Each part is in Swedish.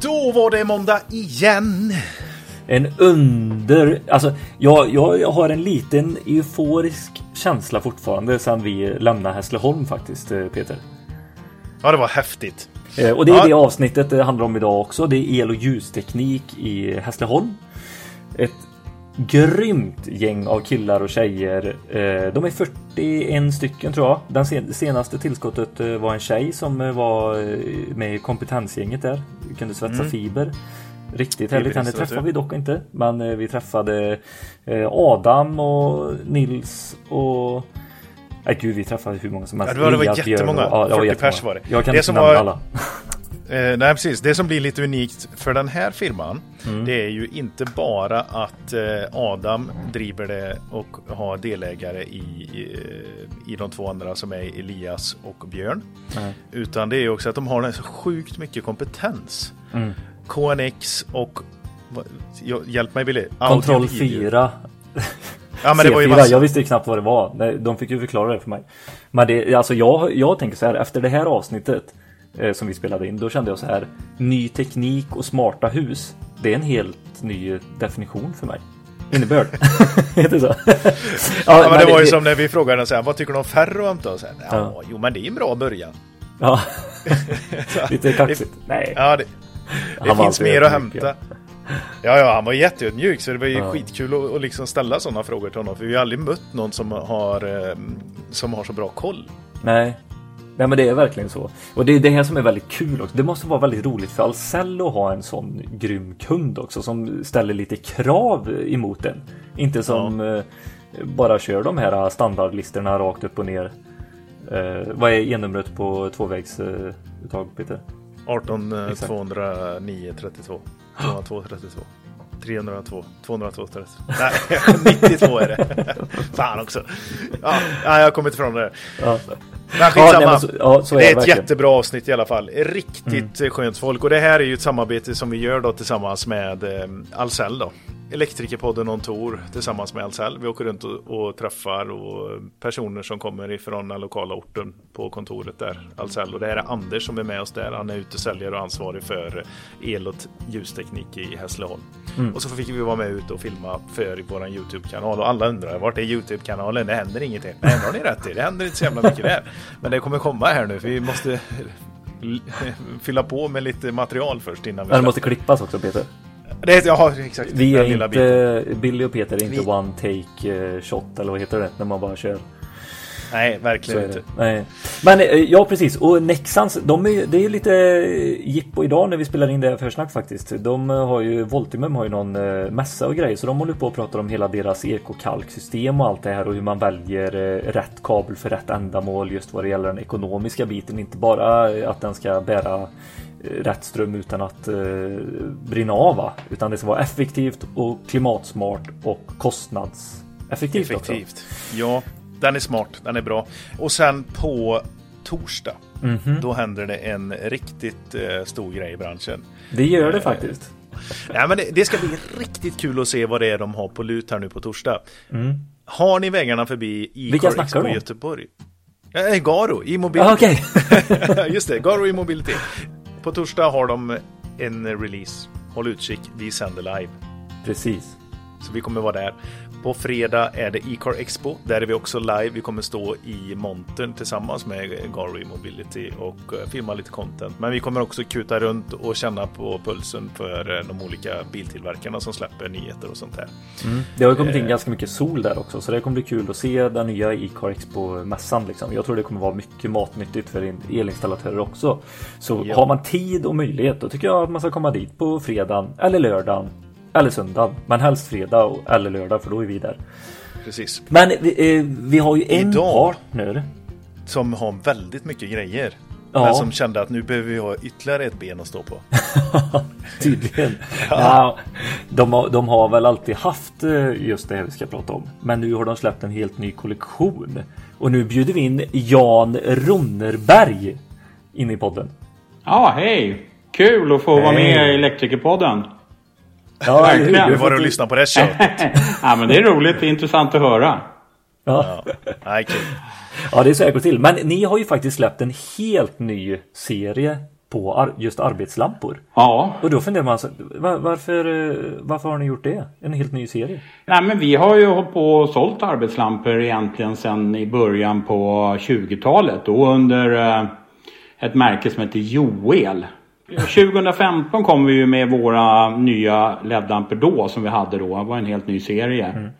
Då var det måndag igen. En under... Alltså, jag, jag, jag har en liten euforisk känsla fortfarande sedan vi lämnade Hässleholm faktiskt, eh, Peter. Ja, det var häftigt. Eh, och det är Ja. det avsnittet det handlar om idag också. Det är el och ljusteknik i Hässleholm. Ett grymt gäng av killar och tjejer. Eh, De är 41 stycken tror jag. Den sen- senaste tillskottet eh, var en tjej som eh, var med i kompetensgänget där. Vi kunde svetsa fiber. Riktigt härligt. Henne träffade vi dock inte. Men vi träffade Adam och Nils och Nej gud, vi träffade hur många som helst. Ja, det var- det var jättemånga. Ja, det var 40 jättemånga. pers var det. Jag kan Det inte som nämna var- alla. Eh, nej, precis. Det som blir lite unikt för den här firman, Mm. det är ju inte bara att eh, Adam driver det och har delägare i, eh, i de två andra som är Elias och Björn. Nej. Utan det är också att de har så sjukt mycket kompetens. Mm. KNX och Hjälp mig Billy. Kontroll Audio video. 4. Ja men det var ju C4, massa. jag visste ju knappt vad det var. De fick ju förklara det för mig. Men det, alltså jag, jag tänker så här, efter det här avsnittet som vi spelade in, då kände jag så här. Ny teknik och smarta hus. Det är en helt ny definition för mig. Innebörd. Heter det så? Ja, men det var ju som när vi frågade så här, vad tycker du om Ferroamp då? Så här, ja, Ja. Jo men det är en bra början. Ja. Lite kaxigt. Nej. Ja, det, det finns mer att hämta. Ja, ja, han var jätteödmjuk så det var ju Ja. skitkul att, att liksom ställa sådana frågor till honom. För vi har aldrig mött någon som har, eh, som har så bra koll. Nej. Nej men det är verkligen så. Och det är det här som är väldigt kul också. Det måste vara väldigt roligt för Ahlsell att ha en sån grym kund också som ställer lite krav emot en. Inte som eh, bara kör de här standardlistorna rakt upp och ner. Eh, vad är e-numret på tvåvägsuttag eh, Peter? 18 eh, Exakt. 209 32 202 32 302 202 32 Nej, 92 är det. Fan också. Ja, ja, jag har kommit ifrån det. Ja, Men ja, skitsamma. nej, men så, ja så är det det, är ett verkligen. Mm. jättebra avsnitt i alla fall. Riktigt eh, skönt folk. Och det här är ju ett samarbete som vi gör då tillsammans med eh, Ahlsell då. Elektrikerpodden On Tour tillsammans med Ahlsell. Vi åker runt och, och träffar och personer som kommer ifrån den lokala orten på kontoret där. Ahlsell. Och det här är Anders som är med oss där. Han är utesäljare och ansvarig för el och ljusteknik i Hässleholm. Mm. Och så fick vi vara med ute och filma för vår YouTube-kanal. Och alla undrar vart är YouTube-kanalen? Det händer ingenting. Nej, det har ni rätt i. Det händer inte så jävla mycket där. Men det kommer komma här nu. För vi måste fylla på med lite material först innan vi Men det måste klippas också Peter. Det är, ja, exakt. Vi är inte, Billy och Peter är inte Vi- one take eh, shot eller vad heter det när man bara kör. Nej, verkligen inte. Nej. Men eh, ja precis och Nexans de är, det är lite eh, jippo idag när vi spelar in det här försnack faktiskt. De eh, har ju Voltimum har ju någon mässa och grejer så de håller på och pratar om hela deras ekokalksystem och allt det här och hur man väljer rätt kabel för rätt ändamål just vad det gäller den ekonomiska biten. Inte bara att den ska bära rätt ström utan att eh, brinna av va? utan det ska vara effektivt och klimatsmart och kostnadseffektivt också. Effektivt. Ja, den är smart. Den är bra. Och sen på torsdag. Mhm. Då händer det en riktigt eh, stor grej i branschen. Det gör det faktiskt. Nej, men det, det ska bli riktigt kul att se vad det är de har på lut här nu på torsdag. Mm. Har ni vägarna förbi i Vilka Car snackar Expo? Göteborg? Eh, Garo, i mobility. Ja, okej. Just det, Garo i mobility. På torsdag har de en release. Håll utkik, vi sänder live. Precis. Så vi kommer vara där. På fredag är det E-car Expo. Där är vi också live. Vi kommer stå i montern tillsammans med Garo Mobility och eh, filma lite content. Men vi kommer också kuta runt och känna på pulsen för eh, de olika biltillverkarna som släpper nyheter och sånt här. Mm. Det har ju kommit in Eh. ganska mycket sol där också så det kommer bli kul att se den nya e-car Expo-mässan. Liksom. Jag tror det kommer vara mycket matnyttigt för in- elinstallatörer också. Så Ja. har man tid och möjlighet då tycker jag att man ska komma dit på fredagen eller lördagen eller söndagen. Men helst fredag och- eller lördag för då är vi där. Precis. Men vi, eh, vi har ju en Idag. partner. Som har väldigt mycket grejer. Ja. Men som kände att nu behöver vi ha ytterligare ett ben att stå på. Tydligen. ja. de, har, de har väl alltid haft eh, just det här vi ska prata om. Men nu har de släppt en helt ny kollektion. Och nu bjuder vi in Jan Ronnerberg in i podden. Ja, hej! Kul att få vara Hej. med i Elektrikerpodden. Ja, Verkligen. Nu var det att lyssna på det köttet. ja, men det är roligt. Det är intressant att höra. Ja. Nej, kul. ja, det är går till. Men ni har ju faktiskt släppt en helt ny serie på ar just arbetslampor. Ja, Och då funderar man så, var, varför, eh, varför har ni gjort det? En helt ny serie? Nej, men vi har ju hållit på och sålt arbetslampor egentligen sedan i början på 20-talet. Då under eh, ett märke som heter Joel. 2015 kom vi ju med våra nya LED-lampor då som vi hade då. Det var en helt ny serie.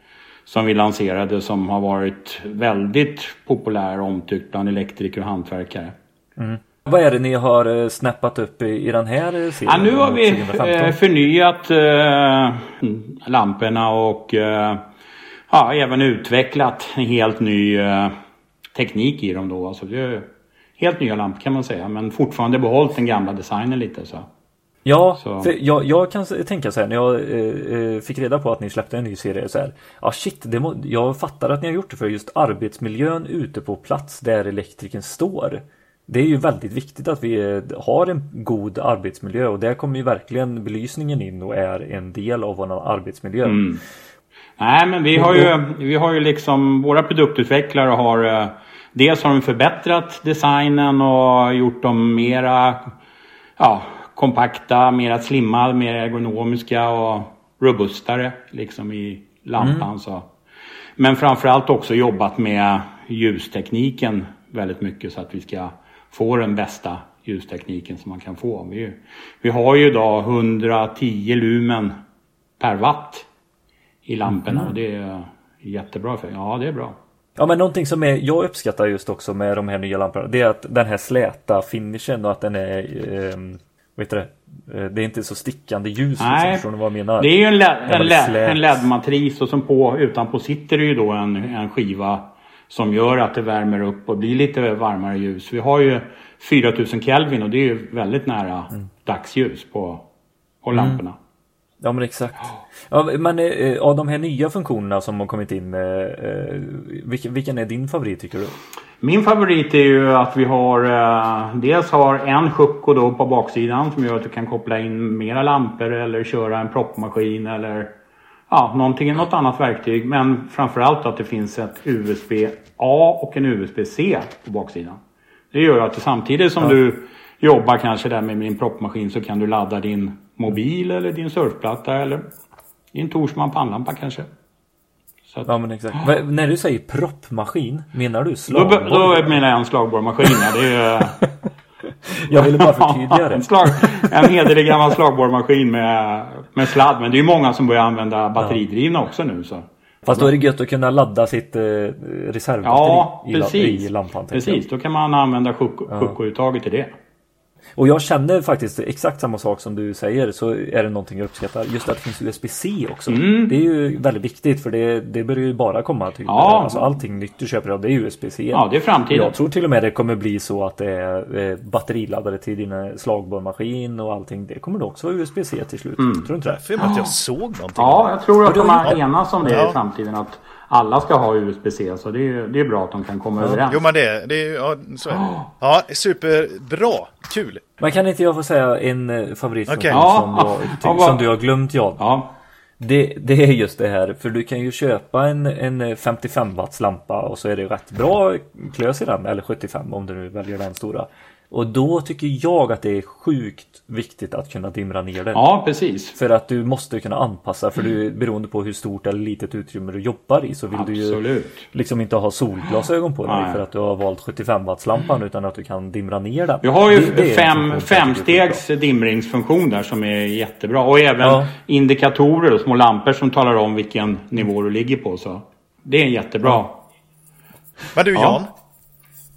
Som vi lanserade som har varit väldigt populär och omtyckt bland elektriker och hantverkare. Vad är det ni har eh, snappat upp i, den här eh, serien? Ja, nu har vi 2015? eh, förnyat eh, lamporna och eh, ja, även utvecklat en helt ny eh, teknik i dem då. Alltså det helt nya lampor kan man säga men fortfarande behållit den gamla designen lite så. Ja, jag, jag kan tänka så här när jag eh, eh, fick reda på att ni släppte en ny serie så här. Ja shit, det må, jag fattar att ni har gjort det för just arbetsmiljön ute på plats där elektrikern står. Det är ju väldigt viktigt att vi eh, har en god arbetsmiljö och där kommer ju verkligen belysningen in och är en del av vår arbetsmiljö. Mm. Nej men vi har ju, vi har ju liksom, våra produktutvecklare har eh, Dels har de förbättrat designen och gjort dem mera ja, kompakta, mera slimma, mer ergonomiska och robustare liksom i lampan. Så. Men framförallt också jobbat med ljustekniken väldigt mycket så att vi ska få den bästa ljustekniken som man kan få. Vi, vi har ju idag 110 lumen per watt i lamporna och det är jättebra. För, ja, det är bra. Ja men någonting som är, jag uppskattar just också med de här nya lamporna Det är att den här släta finishen och att den är eh, Vet du det? Det är inte så stickande ljus Nej, liksom, förstår ni vad jag menar? Det är ju en, LED, en, LED, en LED-matris och som på, utanpå sitter det ju då en, en skiva som gör att det värmer upp och blir lite varmare ljus. Vi har ju 4000 Kelvin och det är ju väldigt nära Mm. dagsljus på, på lamporna. Ja men exakt. Ja, men eh, av de här nya funktionerna som har kommit in eh, eh, vilken, vilken är din favorit tycker du? Min favorit är ju att vi har eh, dels har en Schuko då på baksidan som gör att du kan koppla in mera lampor eller köra en proppmaskin eller ja, någonting, något annat verktyg. Men framförallt att det finns ett USB-A och en USB-C på baksidan. Det gör att samtidigt som du jobbar kanske där med din proppmaskin så kan du ladda din mobil eller din surfplatta eller din Torsman pannlampa kanske. Att, Ja men exakt. Va, när du säger proppmaskin, menar du då, slagborr? då menar jag en slagborrmaskin. ja. Det är Jag ville bara förtydliga det. en, slag, en hederlig gammal slagborrmaskin med, med sladd. Men det är ju många som börjar använda batteridrivna också nu. Så. Fast då är det gött att kunna ladda sitt eh, reservbatteri Ja, i, precis. i lampan. tänker jag. precis, då kan man använda Schuko-uttaget till det. Och jag känner faktiskt exakt samma sak som du säger så är det någonting jag uppskattar. Just att det finns USB-C också. Det är ju väldigt viktigt för det, det börjar ju bara komma. Mm. Ja. Alltså allting nytt du köper idag det är USB-C. Ja, det är framtiden. Jag tror till och med det kommer bli så att det är eh, batteriladdare till din eh, slagborrmaskin och allting. Det kommer då också vara USB-C till slut. Tror du inte det? För att jag såg någonting. Ja, jag tror att de har enats om det Ja. i framtiden. Att alla ska ha USB-C. Så det är, det är bra att de kan komma överens. Jo men det, det är ja, så är det. Ja, superbra. Kul. Men kan inte jag få säga en eh, favoritfunktion Okej. som, Ja. Ja, vad- som du har glömt Jan? Ja, Det, det är just det här, för du kan ju köpa en, en 55 watts lampa och så är det rätt bra klös i den, eller 75 om du nu väljer den stora. Och då tycker jag att det är sjukt viktigt att kunna dimra ner den. ja precis. För att du måste kunna anpassa, för du, beroende på hur stort eller litet utrymme du jobbar i så vill du ju Absolut. liksom inte ha solglasögon på dig Nej. för att du har valt 75 watts lampan utan att du kan dimra ner den. Vi har ju Det- det en fem, femstegs dimringsfunktion där som är jättebra. Och även Ja. indikatorer och små lampor som talar om vilken nivå du ligger på. Så det är jättebra. Men du Ja.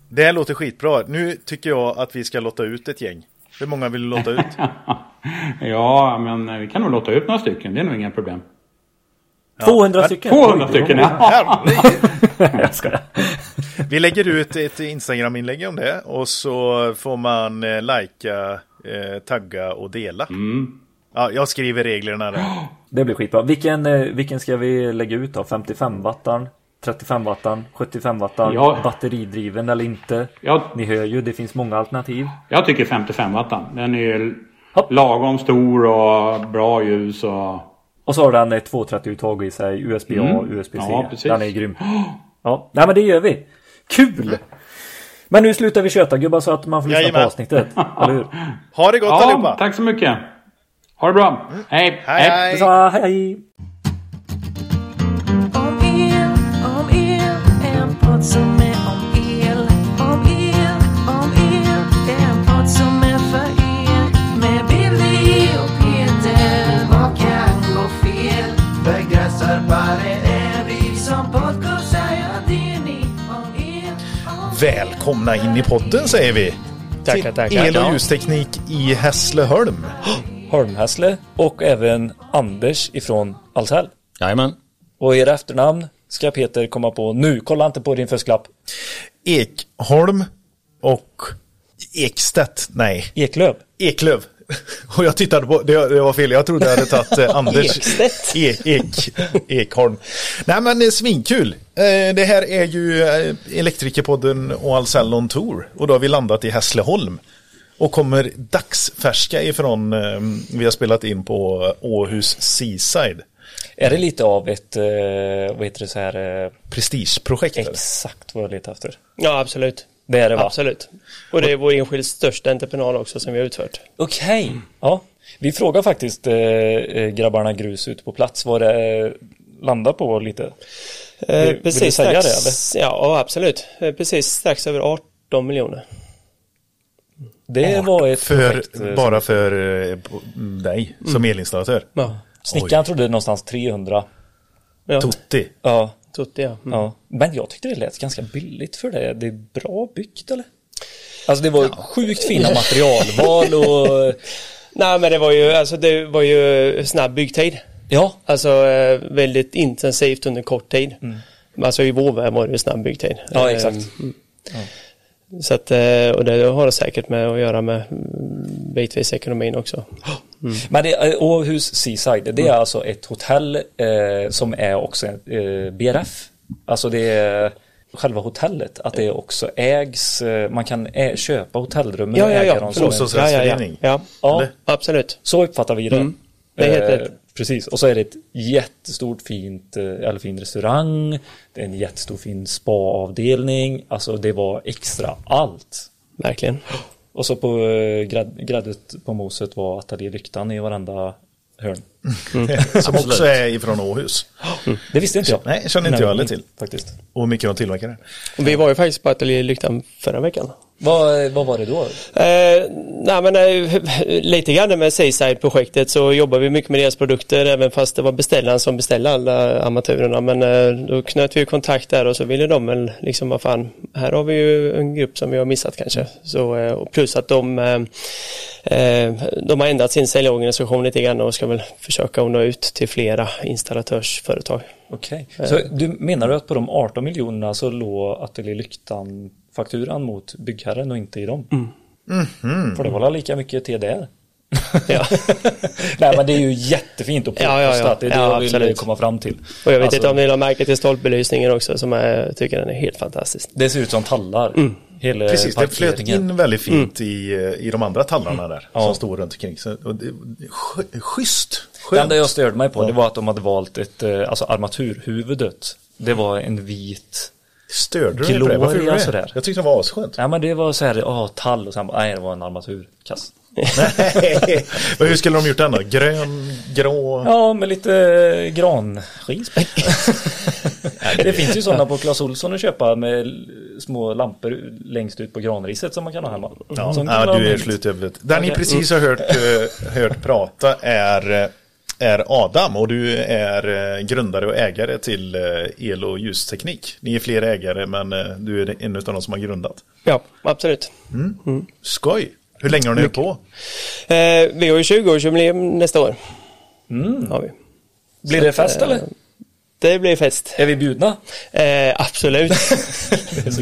Det här låter skitbra. Nu tycker jag att vi ska låta ut ett gäng. Hur många vill du låta ut? Ja, men vi kan nog låta ut några stycken. Det är nog inga problem. 200 men stycken! 200 Oj, stycken, ja. Jag skojar. Vi lägger ut ett Instagram-inlägg om det och så får man eh, likea, eh, tagga och dela. Mm. Ja, jag skriver reglerna där. Det blir skitbra. Vilken, eh, vilken ska vi lägga ut då? 55 wattan? 35 wattan? 75 wattan? Ja. Batteridriven eller inte? Jag, Ni hör ju, det finns många alternativ. jag tycker 55 wattan. Den är Hopp. lagom stor och bra ljus och... Och så har den ett 230-uttag i sig, USB-A och Mm. USB-C. Ja, precis. den är grym. Ja, nej men det gör vi. Kul! Men nu slutar vi köta gubbar så att man får lyssna Jajamän. på avsnittet. Eller hur? Ha det gott Ja, allihopa! tack så mycket. Ha det bra. Hej. Hej hej! Hej hej! Som är om el. Om el, om el, en podd som är för er. Med Billy och Peter, vad kan gå fel? Begränsarbare är vi som podcastar, ja det är ni. Om el, om Välkomna in i podden säger vi! Tackar, Till tackar. El och Ja. ljusteknik i Hässleholm. Holmhässle och även Anders ifrån Ahlsell. Jajamän. Och era efternamn ska Peter komma på nu. Kolla inte på din fusklapp. Ekholm och Ekstedt. Nej, Eklöv. Eklöv. Och jag tittade på, det, det var fel, jag trodde jag hade tagit eh, Anders. Ekstedt. E, ek, Ekholm. Nej men det är svinkul. Eh, det här är ju eh, Elektrikerpodden och Ahlsell on Tour. Och då har vi landat i Hässleholm. Och kommer dagsfärska ifrån, eh, vi har spelat in på Åhus Seaside. Är det lite av ett, eh, vad heter det så här, eh, Prestigeprojekt. eller? exakt vad jag letar efter? Ja, absolut. Det är det va? Absolut. Och det är vår enskilt största entreprenad också som vi har utfört. Okej. Ja. Vi frågar faktiskt eh, eh, grabbarna grus ute på plats vad det landar på lite. Eh, Vill- vill du säga strax, det, Ja, absolut. Precis strax över 18 miljoner. Det var ett För, projekt. bara för eh, dig som elinstallatör. Ja, Snickaren trodde någonstans 300. ja. Tutti. Ja. Tutti, ja. Mm. ja. Men jag tyckte det lät ganska billigt för det. Det är bra byggt eller? Alltså det var sjukt fina materialval och Nej, men det var ju, alltså det var ju snabb byggtid. ja, Alltså eh, väldigt intensivt under kort tid. Alltså i vår var det ju snabb byggtid. Mm. Ja, exakt. Eh, mm. Så att, eh, och det har det säkert med att göra med mm, bitvis ekonomin också. Men det, är- Åhus Seaside, det är alltså ett hotell eh, som är också eh, BRF. Alltså det är själva hotellet, att det också ägs, eh, man kan ä- köpa hotellrummen och Ja, ja, äga ja. dem som en- ja, ja, ja. ja. Ja, absolut. så uppfattar vi det. Mm. Det är helt Eh, rätt. Precis, och så är det ett jättestort fint, eh, eller fin restaurang, det är en jättestor fin spa-avdelning, alltså det var extra allt. Verkligen. Och så på eh, grad, gräddet på moset var Ateljé Lyktan i varenda hörn. Som också är ifrån Åhus. Det visste inte jag. Nej, känner inte jag heller till. Faktiskt. Och hur mycket de tillverkar det. Vi var ju faktiskt på Ateljé Lyktan förra veckan. Vad, vad var det då? Eh, nej men eh, lite grann med Seaside-projektet så jobbar vi mycket med deras produkter även fast det var beställaren som beställde alla armaturerna. Men eh, då knöt vi kontakt där och så ville de väl liksom vad fan, här har vi ju en grupp som vi har missat kanske. Så, eh, och plus att de, eh, eh, de har ändrat sin säljorganisation lite grann och ska väl försöka nå ut till flera installatörsföretag. Okej. Så du menar du att på de 18 miljonerna så låg Ateljé Lyktan fakturan mot byggherren och inte i dem? För det var väl lika mycket till där? Ja. Nej men det är ju jättefint och Ja, ja, ja. påkostat. Det är det Ja, jag vill absolut. komma fram till. Och jag vet Alltså, inte om ni har märkt till stolpbelysningen också som jag tycker den är helt fantastisk. Det ser ut som tallar. Mm. Hela Precis, det flöt in väldigt fint i, eh, i de andra tallarna där. Ja. Som stod runt omkring. Så, och det, sch- schysst. Det Skönt. enda jag störde mig på Ja. det var att de hade valt ett, eh, alltså armaturhuvudet. Det var en vit Störde du dig på det? Varför gjorde du det? Jag tyckte det var asskönt. Ja men det var så här, ja tall och sen bara, nej det var en armaturkass. Nej. Men hur skulle de gjort den då? Grön, grå? Ja med lite eh, granskis på. Det finns ju sådana på Clas Ohlson att köpa med små lampor längst ut på granriset som man kan ha hemma. Ja, ja du är möjligt. slut över det. Den ni Okej. precis har hört, eh, hört prata är, eh, är Adam och du är eh, grundare och ägare till eh, el och ljusteknik. Ni är fler ägare men eh, du är en av de som har grundat. Ja, absolut. Skoj! Hur länge har ni hållit på? Eh, vi har ju 20-årsjubileum nästa år. Har vi. Blir det fest eller? Det blir fest. Är vi bjudna? Eh, absolut. Så.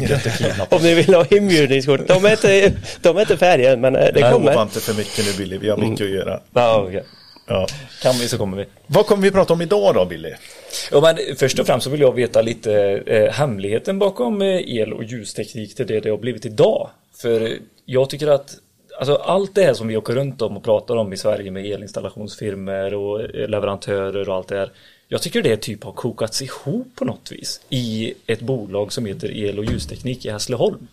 Om ni vill ha inbjudningskort. De är inte, de är inte färdiga men det Nej, kommer. inte för mycket nu Billy, vi har mycket att göra. Ja, okej. Ja. Kan vi så kommer vi. Vad kommer vi prata om idag då Billy? Ja, men först och främst så vill jag veta lite eh, hemligheten bakom eh, el och ljusteknik till det det har blivit idag. För jag tycker att alltså, allt det här som vi åker runt om och pratar om i Sverige med elinstallationsfirmor och eh, leverantörer och allt det här. Jag tycker det typ har kokats ihop på något vis i ett bolag som heter El och ljusteknik i Hässleholm.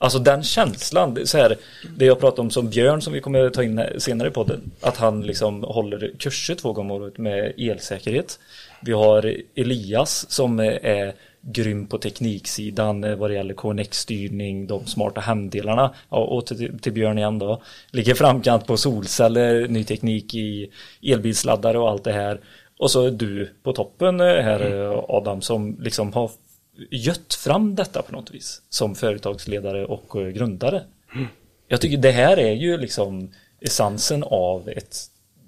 Alltså den känslan, så här, det jag pratade om som Björn som vi kommer ta in senare i podden, att han liksom håller kurser två gånger om året med elsäkerhet. Vi har Elias som är grym på tekniksidan eh, vad det gäller KNX-styrning, de smarta hemdelarna. Ja, och till, till Björn igen då. Ligger framkant på solceller, ny teknik i elbilsladdare och allt det här. Och så är du på toppen eh, här eh, Adam som liksom har gött fram detta på något vis som företagsledare och eh, grundare. Jag tycker det här är ju liksom essensen av ett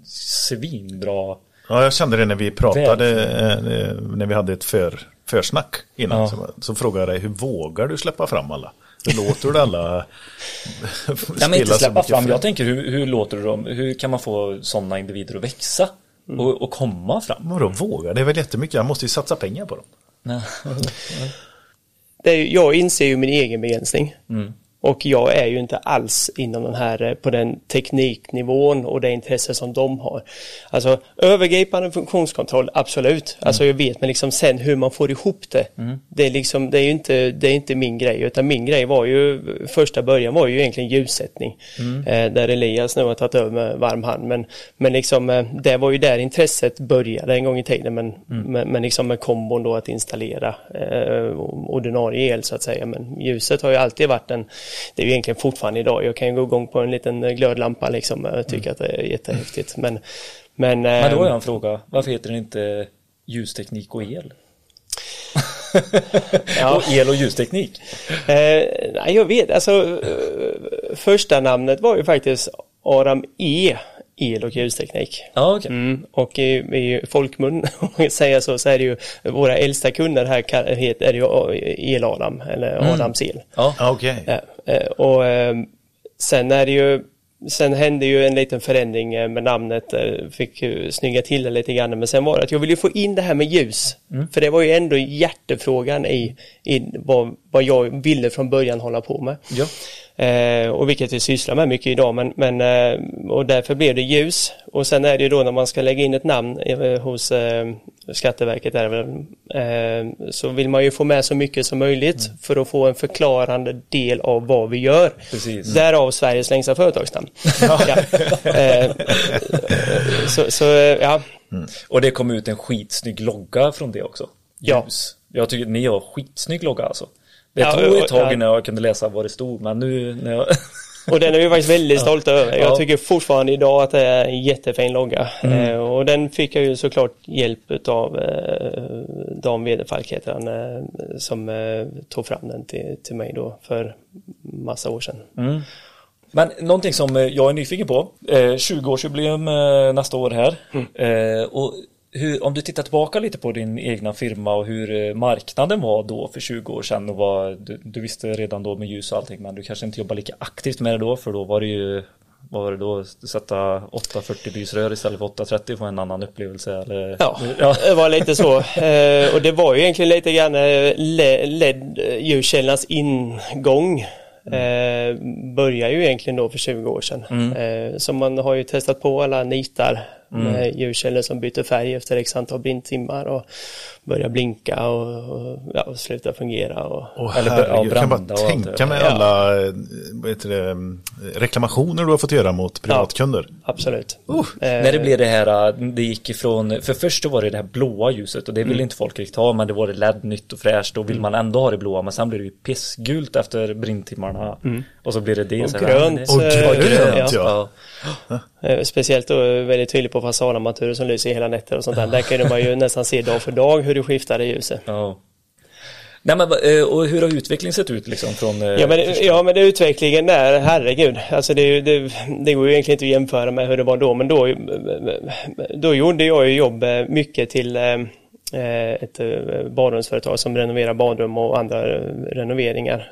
svinbra Ja, jag kände det när vi pratade, eh, när vi hade ett för, försnack innan. Ja. Så, så frågade jag dig, hur vågar du släppa fram alla? Hur låter du alla Ja, men inte släppa fram. Jag tänker hur, hur låter du dem? Hur kan man få sådana individer att växa? Och, och komma fram? Vadå våga? Det är väl jättemycket, jag måste ju satsa pengar på dem. Det är, jag inser ju min egen begränsning. Mm. Och jag är ju inte alls inom den här, eh, på den tekniknivån och det intresse som de har. Alltså övergripande funktionskontroll, absolut. Alltså jag vet, men liksom sen hur man får ihop det. Det är liksom, det är ju inte, det är inte min grej, utan min grej var ju, första början var ju egentligen ljussättning. Eh, där Elias nu har tagit över med varm hand. Men, men liksom, eh, det var ju där intresset började en gång i tiden. Men, men, men liksom med kombon då att installera eh, ordinarie el så att säga. Men ljuset har ju alltid varit en, det är ju egentligen fortfarande idag. Jag kan ju gå igång på en liten eh, glödlampa liksom. Jag tycker att det är jättehäftigt. Men, men, Men då har eh, jag en fråga. Varför heter det inte ljusteknik och el? Ja. och el och ljusteknik? Eh, jag vet, alltså eh, första namnet var ju faktiskt Aram E, el och ljusteknik. Ja, okej. Mm, och i, i folkmun, om man säger så, så är det ju våra äldsta kunder här är ju El-Adam, eller Adams el. Okej. Ja, eh, och eh, sen är det ju Sen hände ju en liten förändring eh, med namnet, eh, fick snygga till det lite grann, men sen var det att jag ville få in det här med ljus. För det var ju ändå hjärtefrågan i, i vad, vad jag ville från början hålla på med. Ja. Eh, och vilket vi sysslar med mycket idag, men, men eh, och därför blev det ljus. Och sen är det ju då när man ska lägga in ett namn eh, hos eh, Skatteverket är väl, eh, så vill man ju få med så mycket som möjligt för att få en förklarande del av vad vi gör. Precis. Därav Sveriges längsta företagsnamn. ja. eh, så, så ja, Och det kom ut en skitsnygg logga från det också. Ja. Ljus. Jag tycker ni har skitsnygg logga alltså. Det Ja, tog ett tag innan jag kunde läsa vad det stod, men nu när jag... Och den är vi faktiskt väldigt stolta över. Jag Ja. tycker fortfarande idag att det är en jättefin logga. Eh, och den fick jag ju såklart hjälp av eh, Dan Wederfalk heter han, eh, som eh, tog fram den till, till mig då för massa år sedan. Men någonting som jag är nyfiken på, eh, 20-årsjubileum eh, nästa år här. Eh, och hur, om du tittar tillbaka lite på din egna firma och hur eh, marknaden var då för 20 år sedan och vad du, du visste redan då med ljus och allting men du kanske inte jobbar lika aktivt med det då för då var det ju vad var det då? Sätta 840 lysrör istället för 830 få en annan upplevelse eller? Ja, ja. det var lite så. Eh, och det var ju egentligen lite grann eh, le- LED-ljuskällornas ingång. Eh, börjar ju egentligen då för 20 år sedan. Eh, så man har ju testat på alla nitar med ljuskällor som byter färg efter x antal blindtimmar och börjar blinka och, och, ja, och slutar fungera. Och, Åh, Eller, ja, herregud, jag kan bara och tänka mig Ja. alla eh, det, reklamationer du har fått göra mot privatkunder. absolut. Uh, När det blev det här, äh, det gick ifrån, för först då var det det här blåa ljuset och det ville inte folk riktigt ha men det var det LED nytt och fräscht då vill man ändå ha det blåa men sen blev det ju pissgult efter brindtimmarna och så blir det det. Och så grönt, ja, Och eh, grönt, ja. ja. Eh, Speciellt då eh, väldigt tydligt på fasadarmaturer som lyser i hela nätter och sånt där. Där kunde man ju nästan se dag för dag hur det skiftade ljuset. Ja. Nej men eh, och hur har utvecklingen sett ut liksom från? Ja men, ja men det utvecklingen där, herregud. Alltså det, det, det går ju egentligen inte att jämföra med hur det var då. Men då, då gjorde jag ju jobb mycket till ett badrumsföretag som renoverar badrum och andra renoveringar.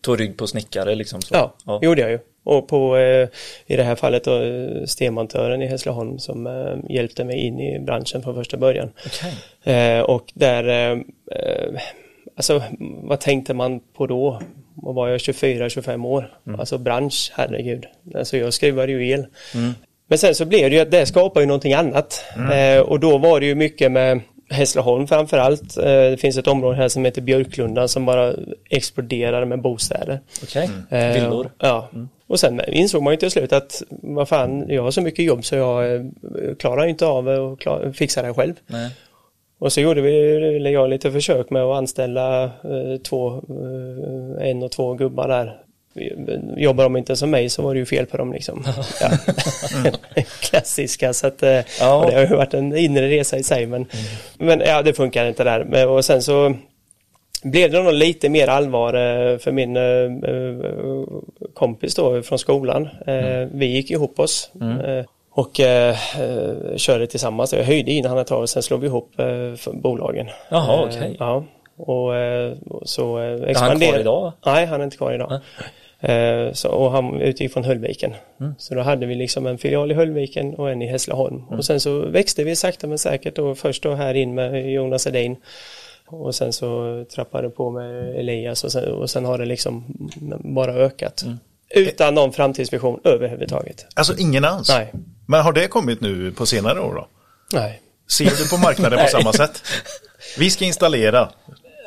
Tog rygg på snickare liksom? Så. Ja, ja. gjorde jag ju. Och på, eh, i det här fallet då, eh, stenmontören i Hässleholm som eh, hjälpte mig in i branschen från första början. Eh, och där, alltså vad tänkte man på då? Vad var jag, 24-25 år? Alltså bransch, herregud. Alltså jag skruvade ju el. Men sen så blev det ju att det skapar ju någonting annat. Eh, och då var det ju mycket med Hässleholm framför allt. Eh, det finns ett område här som heter Björklunda som bara exploderar med bostäder. Okej, Eh, villor. Ja. Och sen insåg man ju till slut att vad fan, jag har så mycket jobb så jag eh, klarar inte av att fixa det själv. Nej. Och så gjorde vi, jag lite försök med att anställa två, en och två gubbar där. Jobbar de inte som mig så var det ju fel på dem liksom. Ja. Klassiska så att eh, Ja. det har ju varit en inre resa i sig men, men ja det funkar inte där. Och sen så blev det nog lite mer allvar eh, för min eh, kompis då från skolan. Eh, Vi gick ihop oss eh, och körde tillsammans. Jag höjde in han ett tag och sen slog vi ihop bolagen. Jaha, okej. Ja, och så eh, Är han expanderade. kvar idag? Nej, han är inte kvar idag. Eh, Så, och han utgick från Höllviken. Mm. Så då hade vi liksom en filial i Höllviken och en i Hässleholm. Mm. Och sen så växte vi sakta men säkert och först då här in med Jonas Edin. Och sen så trappade på med Elias och sen, och sen har det liksom bara ökat. Mm. Utan någon framtidsvision överhuvudtaget. Alltså ingen alls? Nej. Men har det kommit nu på senare år då? Nej. Ser du på marknaden på samma sätt? Vi ska installera.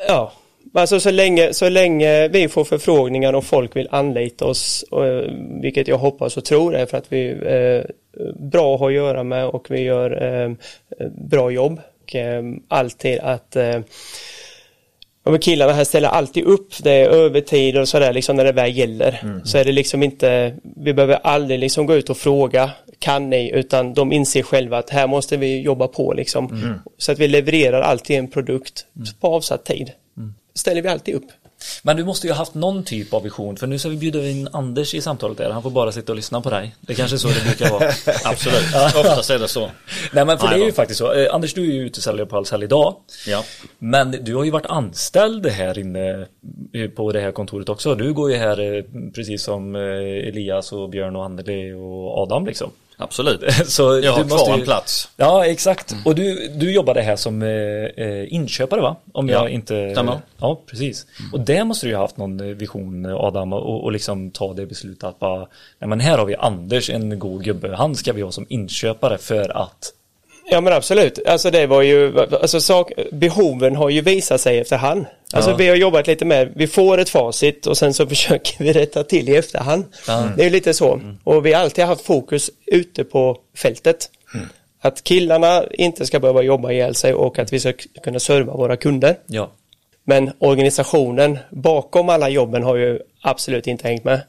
Ja, alltså så länge, så länge vi får förfrågningar och folk vill anlita oss, eh, vilket jag hoppas och tror är för att vi är bra att ha att göra med och vi gör eh, bra jobb. Och, eh, alltid att eh, Ja, men killarna här ställer alltid upp, det är övertid och sådär liksom när det väl gäller. Så är det liksom inte, vi behöver aldrig liksom gå ut och fråga, kan ni? Utan de inser själva att här måste vi jobba på liksom. Så att vi levererar alltid en produkt på avsatt tid. Ställer vi alltid upp. Men du måste ju ha haft någon typ av vision, för nu ska vi bjuda in Anders i samtalet där. Han får bara sitta och lyssna på dig. Det är kanske är så det brukar vara. Absolut, oftast är det så. Nej men för Nej, det är ju då. faktiskt så. Eh, Anders, du är ju utesäljare på Ahlsell idag. Ja. Men du har ju varit anställd här inne eh, på det här kontoret också. Du går ju här eh, precis som Elias och Björn och Anneli och Adam liksom. Absolut. Så Jag har kvar ju- en plats. Ja, exakt. Och du, du jobbade här som eh, eh, inköpare va? Om Ja, jag inte... stämmer. Ja, precis. Och där måste du ju ha haft någon eh, vision Adam och, och liksom ta det beslutet att bara, nej men här har vi Anders, en god gubbe. Han ska vi ha som inköpare för att Ja men absolut, alltså det var ju, alltså sak, behoven har ju visat sig efterhand. Alltså Ja. vi har jobbat lite med, vi får ett facit och sen så försöker vi rätta till i efterhand. Det är ju lite så. Och vi har alltid haft fokus ute på fältet. Att killarna inte ska behöva jobba ihjäl sig och att vi ska kunna serva våra kunder. Ja. Men organisationen bakom alla jobben har ju absolut inte hängt med.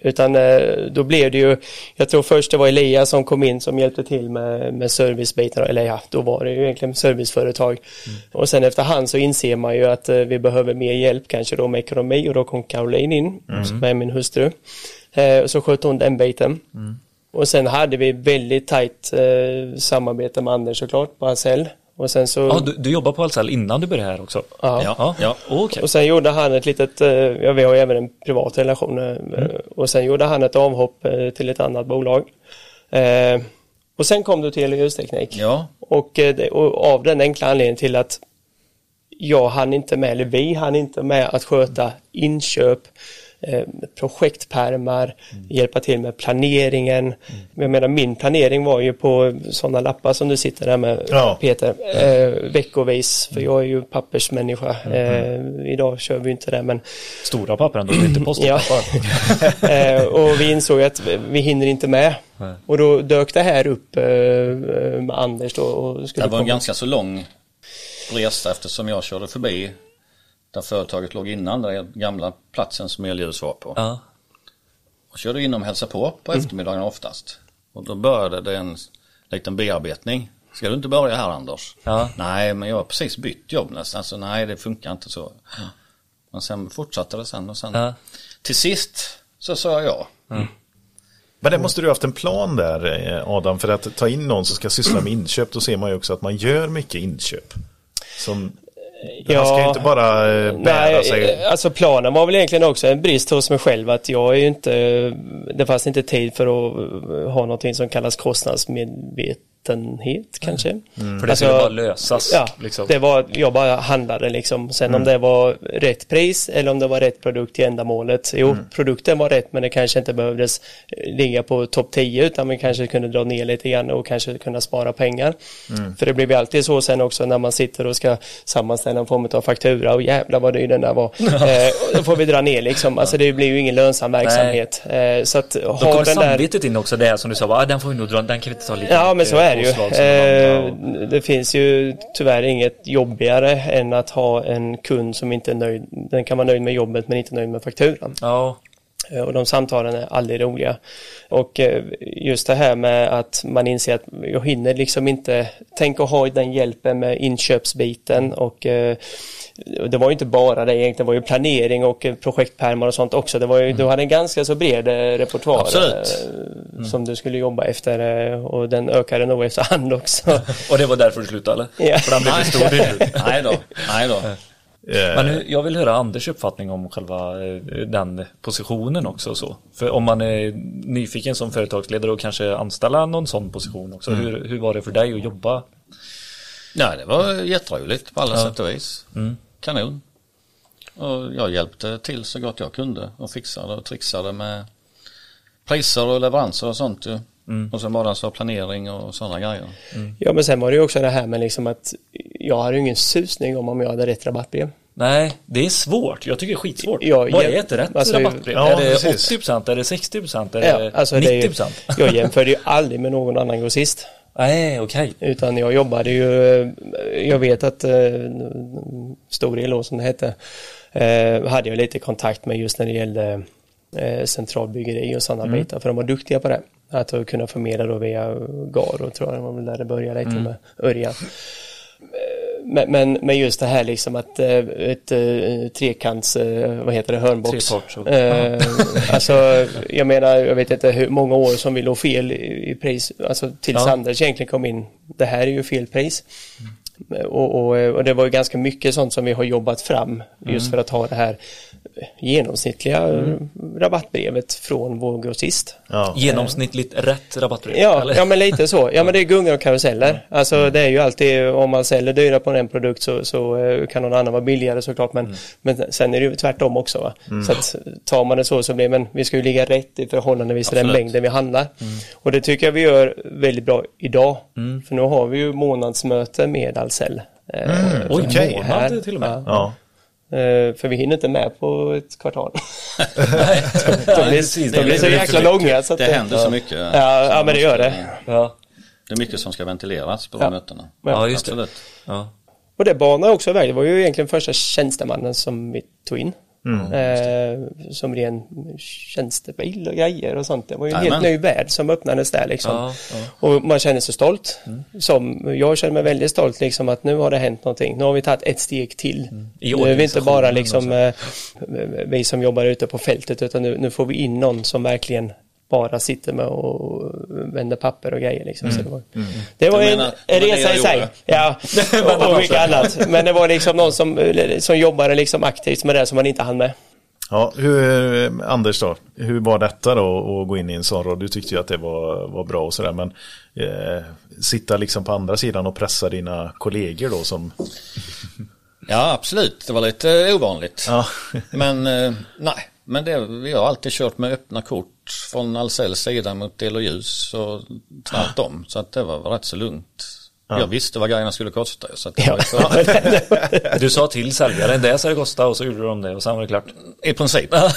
Utan eh, då blev det ju, jag tror först det var Elias som kom in som hjälpte till med, med servicebiten, eller ja, då var det ju egentligen serviceföretag. Och sen efterhand så inser man ju att eh, vi behöver mer hjälp kanske då med ekonomi och då kom Caroline in, som är min hustru. Eh, så skötte hon den biten. Och sen hade vi väldigt tajt eh, samarbete med Anders såklart på Ahlsell. Och sen så... Ja, du, du jobbar på Ahlsell innan du började här också? Ja. Ja, ja. Okej. Och sen gjorde han ett litet, eh, ja vi har ju även en privat relation, eh, och sen gjorde han ett avhopp eh, till ett annat bolag. Eh, Och sen kom du till ljusteknik. Ja, Och, och av den enkla anledningen till att jag hann inte med, eller vi hann inte med att sköta inköp, eh, projektpärmar, hjälpa till med planeringen. Jag menar min planering var ju på sådana lappar som du sitter där med Ja. Peter, eh, veckovis, för jag är ju pappersmänniska. Eh, idag kör vi inte det men Stora papper ändå, inte postpappar. eh, och vi insåg att vi hinner inte med. Nej. Och då dök det här upp eh, med Anders då. Och skulle det var en ganska så lång resa eftersom jag körde förbi där företaget låg innan, den gamla platsen som Elljus var på. Ja. Och körde in och hälsade på på eftermiddagen oftast. Och då började det en liten bearbetning. Ska du inte börja här Anders? Ja. Nej, men jag har precis bytt jobb nästan. Alltså, nej, det funkar inte så. Men sen fortsatte det sen och sen. Ja. Till sist så sa jag Men det måste du ha haft en plan där eh, Adam för att ta in någon som ska syssla med inköp. Då ser man ju också att man gör mycket inköp. Som, Han ska ju inte bara eh, bära Nej, sig. eh, alltså planen var väl egentligen också en brist hos mig själv att jag är ju inte, det fanns inte tid för att eh, ha någonting som kallas slutenhet kanske. För det skulle bara lösas. Ja, liksom. det var, jag bara handlade liksom. Sen om det var rätt pris eller om det var rätt produkt till ändamålet. Jo, produkten var rätt men det kanske inte behövdes eh, ligga på topp 10 utan man kanske kunde dra ner lite grann och kanske kunna spara pengar. För det blir ju alltid så sen också när man sitter och ska sammanställa en form av faktura och jävlar vad dyr den där var. eh, då får vi dra ner liksom. Alltså det blir ju ingen lönsam verksamhet. Eh, så att Då ha kommer den där samvetet in också, det här som du sa, ah, den får vi nog dra, den kan vi inte ta lika Ja men så är det ju. Eh, det finns ju tyvärr inget jobbigare än att ha en kund som inte är nöjd. Den kan vara nöjd med jobbet men inte nöjd med fakturan. Ja, Och de samtalen är aldrig roliga. Och eh, just det här med att man inser att jag hinner liksom inte tänka ha den hjälpen med inköpsbiten och eh, det var ju inte bara det egentligen, det var ju planering och eh, projektpärmar och sånt också. Det var ju, Du hade en ganska så bred eh, repertoar eh, som du skulle jobba efter eh, och den ökade nog efterhand också. och det var därför du slutade? Ja. För den blev för stor. Nej då, nej då. Eh, Men nu, jag vill höra Anders uppfattning om själva eh, den positionen också. Så. För om man är nyfiken som företagsledare och kanske anställa någon sån position också. Hur, hur var det för dig att jobba? Nej, det var jätteroligt på alla sätt och vis. Kanon. Och jag hjälpte till så gott jag kunde och fixade och trixade med priser och leveranser och sånt ju. Och sen var det alltså planering och sådana grejer. Ja men sen var det ju också det här med liksom att jag hade ju ingen susning om om jag hade rätt rabattbrev. Nej, det är svårt. Jag tycker det är skitsvårt. Ja, Vad ja, är ett rätt alltså, rabattbrev? ja, är det precis. 80%? Är det 60%? Är Ja, det alltså det är ju, 90%? jag jämförde ju aldrig med någon annan grossist. Nej, okej. Utan jag jobbade ju, jag vet att eh, Storel då som det hette, eh, hade jag lite kontakt med just när det gällde eh, centralbyggeri och sådana bitar. För de var duktiga på det. Att kunna förmedla då via Garo tror jag det var väl där det började lite med Örjan. Men, men, just det här liksom att eh, ett eh, trekants, eh, vad heter det, hörnbox. Treparts Eh, alltså jag menar, jag vet inte hur många år som vi låg fel i, pris, alltså tills Ja. Anders egentligen kom in. Det här är ju fel pris. Och, och, och det var ju ganska mycket sånt som vi har jobbat fram just för att ha det här genomsnittliga rabattbrevet från vår grossist. ja. Genomsnittligt rätt rabattbrev? Ja, eller? ja men lite så. Ja men det är gungor och karuseller. Alltså det är ju alltid om man säljer dyra på en produkt så, så eh, kan någon annan vara billigare såklart men, men sen är det ju tvärtom också. Va? Så att tar man det så så blir men vi ska ju ligga rätt i förhållandevis till den mängden vi handlar. Och det tycker jag vi gör väldigt bra idag. För nu har vi ju månadsmöte med Ahlsell. Eh, Oj, Okej. månad här. till och med. Ja. Eh, För vi hinner inte med på ett kvartal. Nej, De blir, precis. de blir så Det jäkla långa. Så att Det händer så mycket. Ja, ja men det gör det. Ja, Det är mycket som ska ventileras på Ja. de mötena. ja just det. Absolut. Ja. Och det banar också väg. Det var ju egentligen första tjänstemannen som vi tog in. Eh, som ren tjänstebil och grejer och sånt. Det var ju en helt Jajamän. ny värld som öppnades där liksom. Ja, Och man känner sig stolt. Som, jag känner mig väldigt stolt liksom att nu har det hänt någonting. Nu har vi tagit ett steg till. I Nu är vi inte bara liksom eh, vi som jobbar ute på fältet utan nu, nu får vi in någon som verkligen bara sitter med och vänder papper och grejer liksom. Så det var, det var en, menar- en resa jag i sig. Ja, och, och mycket annat. Men det var liksom någon som, som jobbade liksom aktivt med det som man inte hann med. Ja, hur, Anders då, hur var detta då att gå in i en sån roll? Du tyckte ju att det var, var bra och sådär men eh, sitta liksom på andra sidan och pressa dina kollegor då som Ja, absolut. Det var lite ovanligt. Ja, Men eh, nej, men det, vi har alltid kört med öppna kort från Ahlsells sida mot el och ljus och tvärtom. Så att det var rätt så lugnt. Jag visste vad grejerna skulle kosta. Så Ja. Du sa till säljaren det ska det kosta och så gjorde de det och sen var det klart. I princip, ja.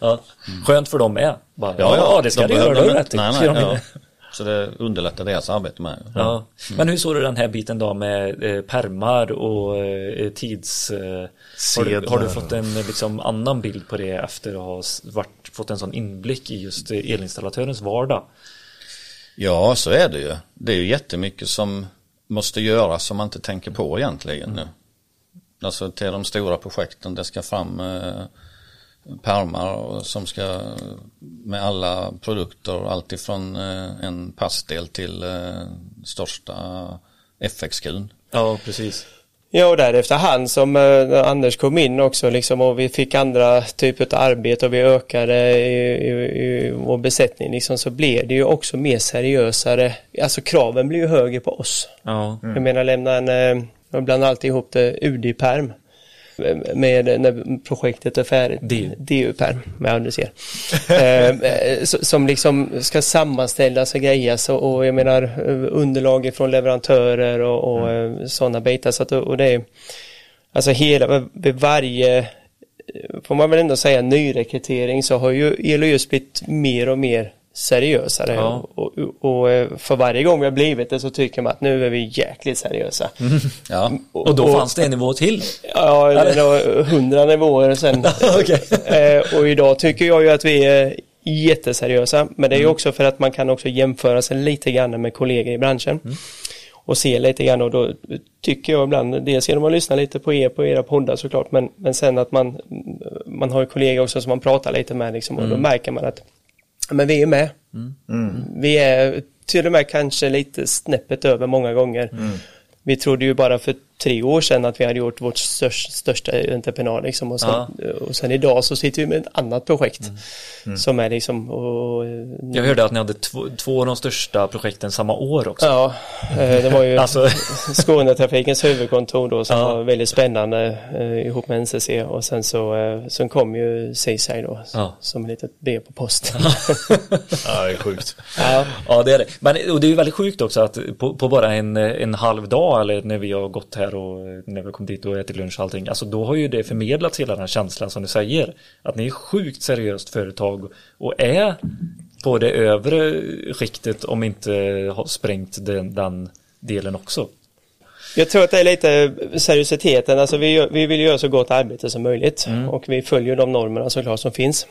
Ja. Skönt för dem med. Bara, Ja, ja, det ska de göra, det rätt. Nej, Ska nej, ja. Så det underlättar deras arbete med. Ja. Men hur såg du den här biten då med eh, permar och eh, tids... Eh, har, du, har du fått en liksom, annan bild på det efter att ha varit, fått en sån inblick i just eh, elinstallatörens vardag? Ja, så är det ju. Det är ju jättemycket som måste göras som man inte tänker på egentligen nu. Alltså till de stora projekten, det ska fram eh, pärmar och som ska med alla produkter, alltifrån eh, en passdel till eh, största FX-kun. Ja, precis. Ja, och därefter han som eh, Anders kom in också liksom och vi fick andra typer av arbete och vi ökade i, i, i vår besättning liksom så blev det ju också mer seriösare. Alltså kraven blir ju högre på oss. Ja. Jag menar lämna en, eh, jag blandar alltid ihop det, UD-perm med när projektet är färdigt. DU. DU-perm, med Anders ser. eh, eh, som liksom ska sammanställas och grejas och, och jag menar eh, underlag från leverantörer och, och mm. sådana bitar. Så att, och det är, alltså hela, vid varje, får man väl ändå säga nyrekrytering så har ju ELOS blivit mer och mer seriösare Ja. och, och, och eh, för varje gång vi har blivit det så tycker man att nu är vi jäkligt seriösa. Ja, Och då fanns det en nivå till. Ja, det var hundra nivåer sen. Okej. Eh, och idag tycker jag ju att vi är jätteseriösa. Men det är ju också för att man kan också jämföra sig lite grann med kollegor i branschen. Och se lite grann och då tycker jag ibland, dels genom att lyssna lite på er, på era poddar såklart, men, men sen att man, man har ju kollegor också som man pratar lite med liksom, och då märker man att men vi är med. Vi är till och med kanske lite snäppet över många gånger. Vi trodde ju bara för tre år sedan att vi hade gjort vårt största, största entreprenad liksom och, sen, och sen idag så sitter vi med ett annat projekt som är liksom och, Jag hörde att ni hade två, två av de största projekten samma år också. Ja, eh, det var ju Alltså- Skånetrafikens huvudkontor då som Ja. var väldigt spännande eh, ihop med NCC och sen så eh, sen kom ju Seaside då Ja. som ett litet brev på posten. Ja, det är sjukt. ja. Ja det är det. Men och det är ju väldigt sjukt också att på, på bara en, en halv dag eller när vi har gått här och när vi kommit dit och ätit lunch och allting. Alltså då har ju det förmedlats hela den här känslan som du säger. Att ni är sjukt seriöst företag och är på det övre skiktet om inte har sprängt den, den delen också. Jag tror att det är lite seriositeten, alltså vi, vi vill göra så gott arbete som möjligt och vi följer de normerna såklart som finns.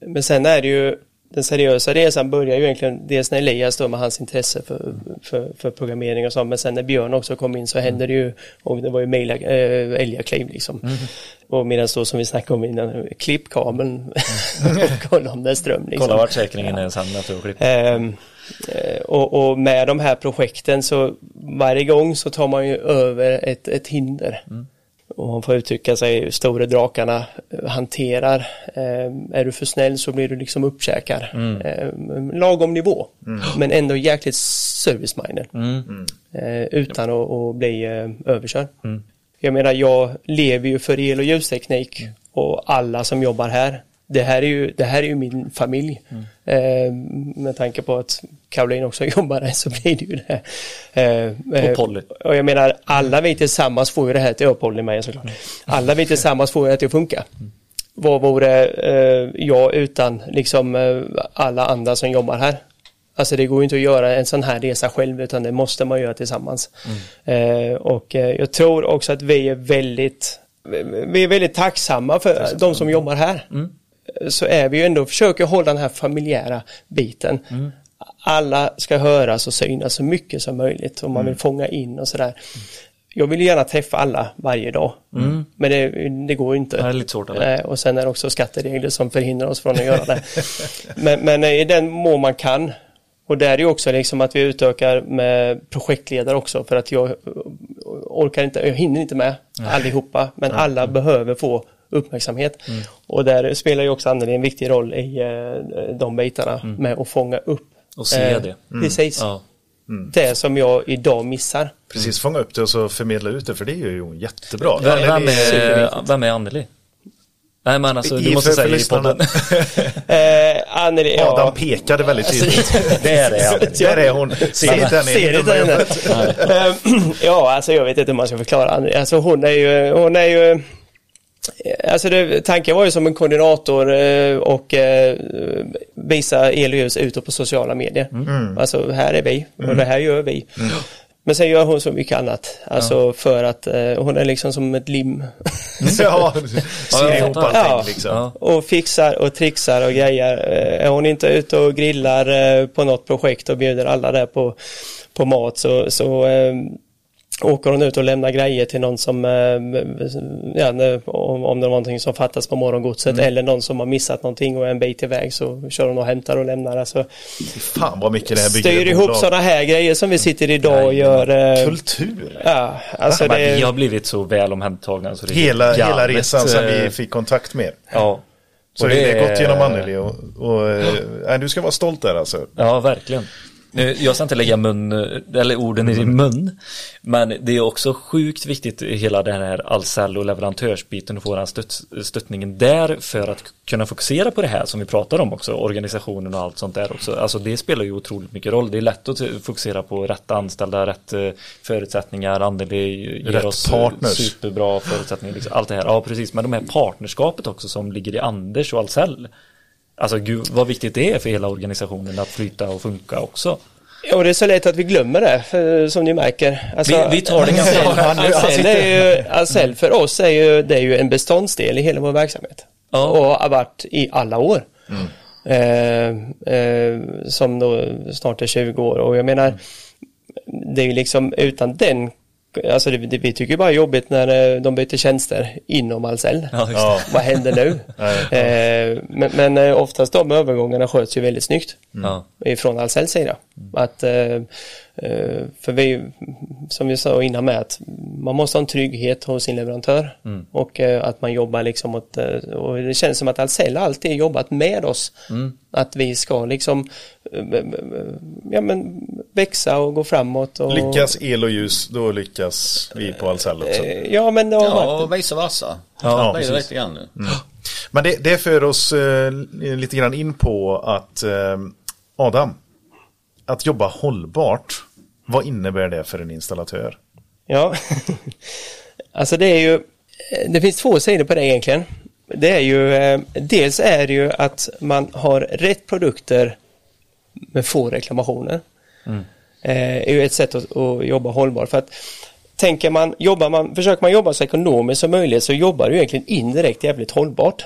Men sen är det ju den seriösa resan börjar ju egentligen dels när Elias då med hans intresse för, för, för programmering och sånt men sen när Björn också kom in så hände det ju och det var ju mejla, äh, älgakliv liksom. Och medan då som vi snackade om innan, klippkabeln och kolla om det är ström liksom. Kolla vart säkringen är sen klipp. Ehm, eh, och, och med de här projekten så varje gång så tar man ju över ett, ett hinder. Och man får uttrycka sig, stora drakarna eh, hanterar. Ehm, är du för snäll så blir du liksom uppkäkad. Ehm, lagom nivå. Men ändå jäkligt service-minded. Eh, utan att, att bli eh, överkörd. Jag menar, jag lever ju för el och ljusteknik och alla som jobbar här. Det här är ju, det här är ju min familj. Eh, med tanke på att Caroline också jobbar här så blir det ju det. Eh, eh, Och Polly. Och jag menar, alla vi tillsammans får ju det här till, och Polly med såklart. Alla vi tillsammans får ju det här till att funka. Vad vore eh, jag utan liksom eh, alla andra som jobbar här? Alltså det går ju inte att göra en sån här resa själv utan det måste man göra tillsammans. Eh, och eh, jag tror också att vi är väldigt vi är väldigt tacksamma för de som jobbar här. Så är vi ju ändå, försöker hålla den här familjära biten. Alla ska höras och synas så mycket som möjligt och man vill fånga in och sådär. Jag vill gärna träffa alla varje dag. Men det, det går ju inte. Det är lite svårt, eller? Eh, Och sen är det också skatteregler som förhindrar oss från att göra det. men, men i den mån man kan. Och där är ju också liksom att vi utökar med projektledare också för att jag orkar inte, jag hinner inte med allihopa. Men alla behöver få uppmärksamhet. Och där spelar ju också Anneli en viktig roll i eh, de bitarna med att fånga upp. Och se eh, det. Precis. Ja. Det som jag idag missar. Precis, fånga upp det och så förmedla ut det för det är ju jättebra. Vem, vem, är vem är Anneli? Nej men alltså du I- måste för- för säga i podden. Eh, Anneli, ja. Adam pekade väldigt tydligt. det är det Anneli. Där är hon. Se inte henne Ser inte henne. Eh, ja, alltså jag vet inte hur man ska förklara. Anneli. Alltså hon är ju, hon är ju Alltså det, tanken var ju som en koordinator eh, och eh, visa el och ljus ute på sociala medier. Alltså här är vi och det här gör vi. Men sen gör hon så mycket annat. Alltså för att eh, hon är liksom som ett lim. Ja, Ja, jag ihop allting Ja. liksom. Ja. och fixar och trixar och grejer. Eh, Är hon inte ute och grillar eh, på något projekt och bjuder alla där på, på mat så, så eh, åker hon ut och lämnar grejer till någon som, eh, ja, om, det var någonting som fattas på morgongodset Mm. eller någon som har missat någonting och är en bit iväg så kör hon och hämtar och lämnar. Alltså, Fan vad mycket det här bygger styr ihop sådana här grejer som vi sitter idag och gör. eh, Kultur. Ja, alltså Men vi det, har blivit så väl omhändertagna. Så det Hela, hela resan sedan vi Eh, fick kontakt med. Ja. Så Och det, det det är gått genom Anneli och, och eh, nej, du ska vara stolt där alltså. Ja, verkligen. Jag ska inte lägga mun, eh, eller orden i din mun. Men det är också sjukt viktigt hela den här Ahlsell och leverantörsbiten och få den stött, stöttningen där för att kunna fokusera på det här som vi pratar om också, organisationen och allt sånt där också. Alltså det spelar ju otroligt mycket roll. Det är lätt att fokusera på rätt anställda, rätt eh, förutsättningar, Anneli ger Rätt oss partners. superbra förutsättningar, liksom, allt det här. Ja, precis. Men de här partnerskapet också som ligger i Anders och Ahlsell. Alltså gud vad viktigt det är för hela organisationen att flyta och funka också. ja, och det är så lätt att vi glömmer det, för, som ni märker. Alltså, Vi- vi tar det ganska- Ahlsell Ahlsell för oss är ju, det är ju en beståndsdel i hela vår verksamhet. Ja. Och har varit i alla år. Eh, eh, som då snart är 20 år och jag menar det är ju liksom utan den Alltså det, det, vi tycker bara är jobbigt när eh, de byter tjänster inom Ahlsell. Ja. Ja. Vad händer nu? eh, men men eh, oftast de övergångarna sköts ju väldigt snyggt Ja. ifrån Ahlsells sida. Att, eh, eh, för vi, som vi sa innan med att man måste ha en trygghet hos sin leverantör och eh, att man jobbar liksom åt, eh, och det känns som att Ahlsell har alltid jobbat med oss. Att vi ska liksom eh, ja, men växa och gå framåt. Och, Lyckas el och ljus, då lyckas vi på Ahlsell också. Eh, Ja men det har Ja, varit och vice versa. Ja, det är det precis. lite grann nu. Men det, det för oss eh, lite grann in på att eh, Adam, att jobba hållbart, vad innebär det för en installatör? Ja, alltså det är ju, det finns två sidor på det egentligen. Det är ju, eh, dels är det ju att man har rätt produkter med få reklamationer. Eh, är ju ett sätt att, att jobba hållbart. För att tänker man, jobbar man, försöker man jobba så ekonomiskt som möjligt så jobbar du egentligen indirekt jävligt hållbart.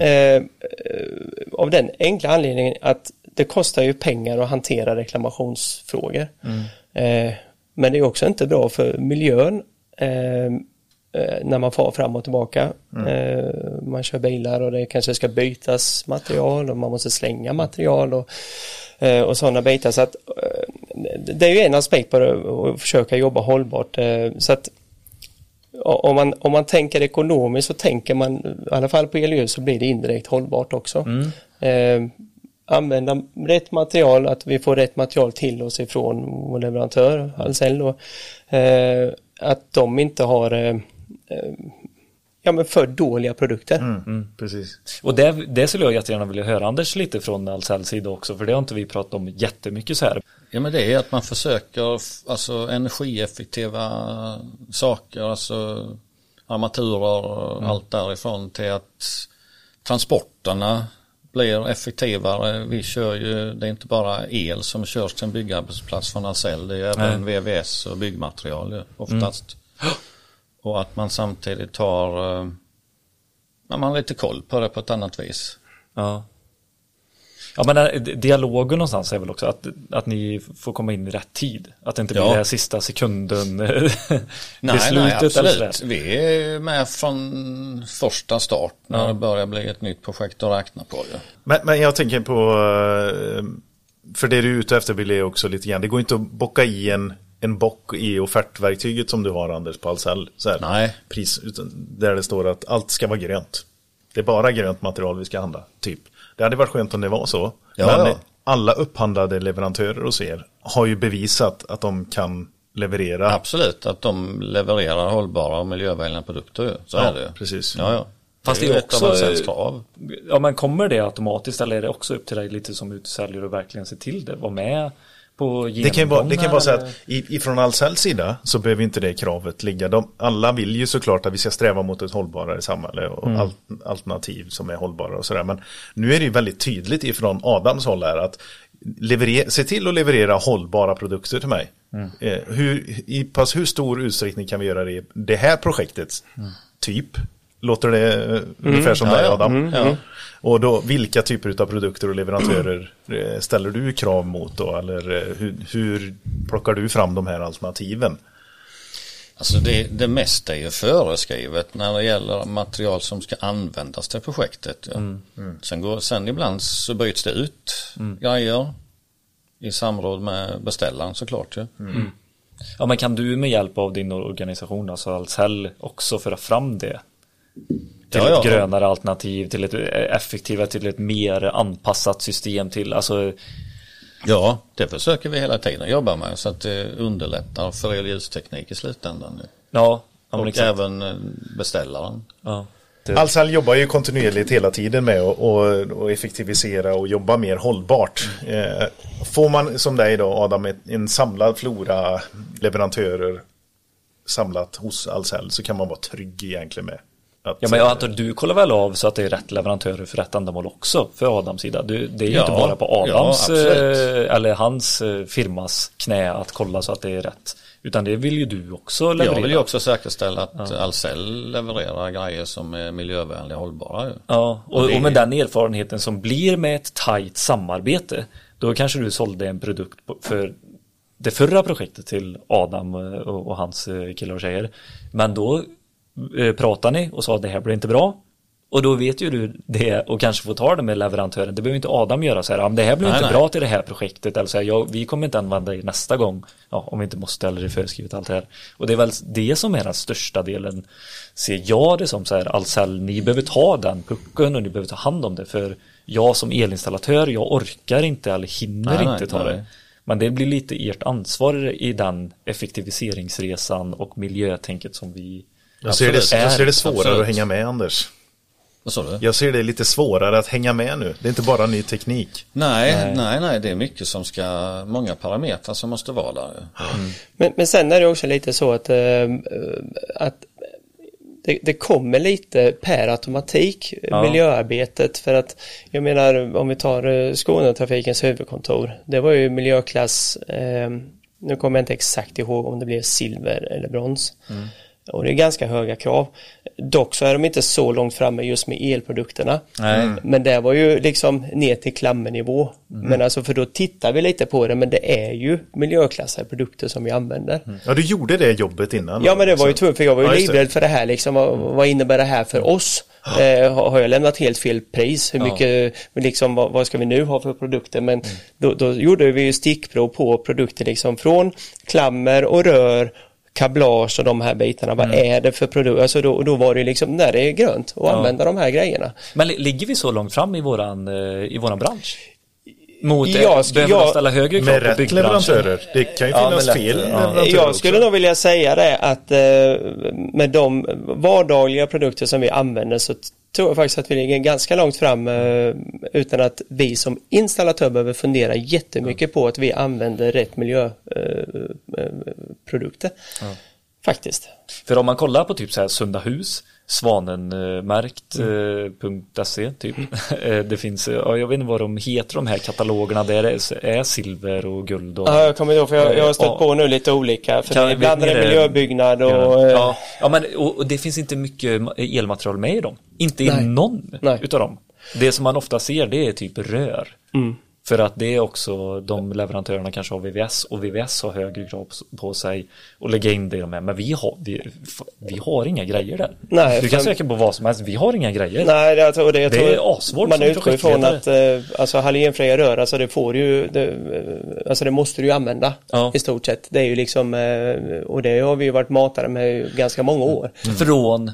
Eh, eh, av den enkla anledningen att det kostar ju pengar att hantera reklamationsfrågor. Eh, men det är också inte bra för miljön eh, eh, när man far fram och tillbaka. Eh, man kör bilar och det kanske ska bytas material och man måste slänga material och, och sådana bitar. Så att, det är ju en aspekt på det att försöka jobba hållbart. Så att om man, om man tänker ekonomiskt så tänker man, i alla fall på elljus så blir det indirekt hållbart också. Eh, använda rätt material, att vi får rätt material till oss ifrån vår leverantör, Ahlsell då. Eh, att de inte har eh, eh, ja, men för dåliga produkter. Mm, precis. Och det, det skulle jag jättegärna vilja höra Anders lite från Ahlsells sida också för det har inte vi pratat om jättemycket så här. Ja men det är att man försöker alltså energieffektiva saker, alltså armaturer och allt därifrån till att transporterna blir effektivare. Vi kör ju, det är inte bara el som körs till en byggarbetsplats från Ahlsell, det är även VVS och byggmaterial oftast. Och att man samtidigt har, eh, ja, man har lite koll på det på ett annat vis. Ja. Ja men eh, dialogen någonstans är väl också att, att ni får komma in i rätt tid. Att det inte blir Ja. det här sista sekunden eh, Nej, beslutet. nej, absolut. Vi är med från första start när det börjar bli ett nytt projekt att räkna på. Ju. Men, men jag tänker på, eh, för det du är ute efter vill jag också lite grann, det går inte att bocka i en, en bock i offertverktyget som du har Anders på Ahlsell. Nej. Pris, utan, där det står att allt ska vara grönt. Det är bara grönt material vi ska handla, typ. Det hade varit skönt om det var så. Ja, men ja. alla upphandlade leverantörer hos er har ju bevisat att de kan leverera. Absolut, att de levererar hållbara och miljövänliga produkter. Så Ja, är det precis. Ja, ja. Fast det det är ett också- av Ahlsells krav. Ja men kommer det automatiskt eller är det också upp till dig lite som utsäljare att verkligen se till det? Vara med på Det kan ju vara, det kan vara så genomgångar, att i- ifrån Ahlsells sida så behöver inte det kravet ligga. De, alla vill ju såklart att vi ska sträva mot ett hållbarare samhälle och Mm. al- alternativ som är hållbara och sådär. Men nu är det ju väldigt tydligt ifrån Adams håll här att leverera, se till att leverera hållbara produkter till mig. Mm. Eh, hur, I pass hur stor utsträckning kan vi göra det i det här projektet? Typ. Låter det eh, ungefär som Mm. Ja, dig ja. Adam? Mm, ja. Och då, vilka typer av produkter och leverantörer eh, ställer du krav mot då? Eller eh, hur, hur plockar du fram de här alternativen? Alltså det, det mesta är ju föreskrivet när det gäller material som ska användas till projektet. Ja. Mm. Sen, går, sen ibland så byts det ut grejer i samråd med beställaren såklart. Ja. Ja men kan du med hjälp av din organisation, alltså Ahlsell, också föra fram det? Till Ja, ja. ett grönare alternativ, till ett effektivare, till ett mer anpassat system till, alltså ja, det försöker vi hela tiden jobba med så att det underlättar för elljusteknik i slutändan. Ja. ja, ja Och exakt. även eh, beställaren. Ja. Det, Ahlsell jobbar ju kontinuerligt hela tiden med att och, och effektivisera och jobba mer hållbart. Eh, får man som dig då Adam en samlad flora leverantörer samlat hos Ahlsell så kan man vara trygg egentligen med att, ja men jag antar du kollar väl av så att det är rätt leverantörer för rätt ändamål också för Adams sida. Du, det är ju Ja, inte bara på ja, Adams absolut. eh, eller hans eh, firmas knä att kolla så att det är rätt. Utan det vill ju du också leverera. Jag vill ju också säkerställa att Ahlsell levererar grejer som är miljövänliga och hållbara. Ja, och, det- och med den erfarenheten som blir med ett tajt samarbete då kanske du sålde en produkt för det förra projektet till Adam eh, och, och hans killar och tjejer. Men då pratade ni och sa att det här blir inte bra. Och då vet ju du det och kanske får ta det med leverantören. Det behöver inte Adam göra så här. "Ja, men Det här blir Nej, inte nej. bra till det här projektet. Eller så här, ja, vi kommer inte använda det nästa gång. Ja, om vi inte måste eller det är föreskrivet allt det här. Och det är väl det som är den största delen. Ser jag det som så här, Ahlsell, ni behöver ta den pucken och ni behöver ta hand om det. För jag som elinstallatör, jag orkar inte eller hinner Nej, inte ta det. Men det blir lite ert ansvar i den effektiviseringsresan och miljötänket som vi jag, ser det, jag ser det svårare Absolut. att hänga med Anders. Vad sa du? Jag ser det lite svårare att hänga med nu. Det är inte bara ny teknik. Nej, nej, nej, det är mycket som ska, många parametrar som måste vara där. ju. Men, men sen är det också lite så att, eh, att det, det kommer lite per automatik Ja. miljöarbetet för att jag menar om vi tar eh, Skånetrafikens huvudkontor det var ju miljöklass eh, nu kommer jag inte exakt ihåg om det blev silver eller brons och det är ganska höga krav dock så är de inte så långt framme just med elprodukterna Nej. men det var ju liksom ner till klammernivå men alltså för då tittar vi lite på det men det är ju miljöklassade produkter som vi använder Ja, du gjorde det jobbet innan. Ja men det var ju tvunget för jag var ju Ja, livrädd för det här liksom. Vad, vad innebär det här för oss? Eh, har jag lämnat helt fel pris? Hur Ja. mycket, liksom, vad, vad ska vi nu ha för produkter? Men då, då gjorde vi ju stickprov på produkter liksom från klammer och rör kablage och de här bitarna. Vad är det för produkter? Alltså då, då var det liksom, när det är grönt att använda de här grejerna. Men li- ligger vi så långt fram i våran, eh, i våran bransch? Mot, Ja, ja, ska- behöver ja, man ställa högre krav Med på rätt byggbranschen? leverantörer. Det kan ju Ja, finnas med fel ja. Jag också. skulle nog vilja säga det att eh, med de vardagliga produkter som vi använder så tror jag faktiskt att vi ligger ganska långt fram eh, utan att vi som installatör behöver fundera jättemycket på att vi använder rätt miljöprodukter. Faktiskt. För om man kollar på typ så här Sunda hus, Svanenmärkt Mm. eh, typ. Eh, det finns, eh, ja, jag vet inte vad de heter de här katalogerna där det är, silver och guld och Ja, jag kommer ihåg för jag, jag har stött Ja. på nu lite olika. För Kan- det, ibland är det miljöbyggnad och... Ja, eh, ja. ja men och, och det finns inte mycket elmaterial med i dem. Inte i Nej. någon Nej. utav dem. Det som man ofta ser det är typ rör. Mm. För att det är också de leverantörerna kanske har VVS och VVS har högre krav på- sig och lägga in det de är. Men vi har, vi, vi har inga grejer där. Nej, du kan för- söka på vad som helst, vi har inga grejer. Nej, jag tror det, jag Det tror, är asvårt Man utgår ifrån att eh, alltså halogenfria rör, alltså det får ju, det, eh, alltså det måste du ju använda Ja. i stort sett. Det är ju liksom, eh, och det har vi ju varit matade med ganska många år. Från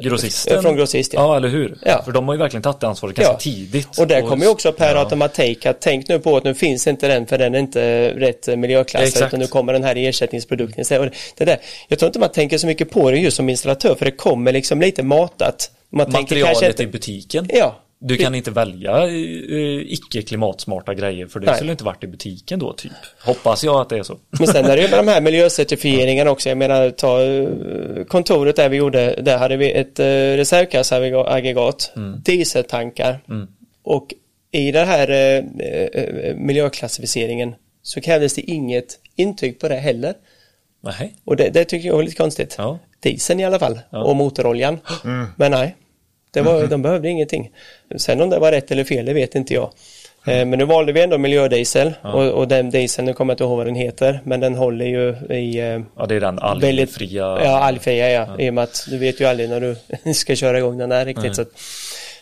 grossisten. Eh, Från grossist, ja. ja. eller hur? Ja. För de har ju verkligen tagit det ansvaret ganska Ja. tidigt. Och där kommer ju också per Ja. automatik att tänk nu på att nu finns inte den för den är inte rätt miljöklassad Exakt. utan nu kommer den här ersättningsprodukten. Och det där, jag tror inte man tänker så mycket på det just som installatör för det kommer liksom lite matat. Man tänker Materialet kanske i inte, butiken. ja, Du kan inte välja eh, icke klimatsmarta grejer för det Nej. skulle inte varit i butiken då typ. Hoppas jag att det är så. Men sen är det ju med de här miljöcertifieringarna också. Jag menar ta eh, kontoret där vi gjorde, där hade vi ett eh, reservgasaggregat, dieseltankar och i den här eh, eh, miljöklassificeringen så krävdes det inget intyg på det heller. Nej. Och det, det tycker jag var lite konstigt. Ja. Dieseln i alla fall och motoroljan. Men nej, det var, de behövde ingenting. Sen om det var rätt eller fel, det vet inte jag. Eh, Men nu valde vi ändå miljödiesel och, och den dieseln, nu kommer jag inte ihåg vad den heter, men den håller ju i eh, Ja, det är den algfria. Ja, algfria ja. I och med att du vet ju aldrig när du ska köra igång den där riktigt. Så att,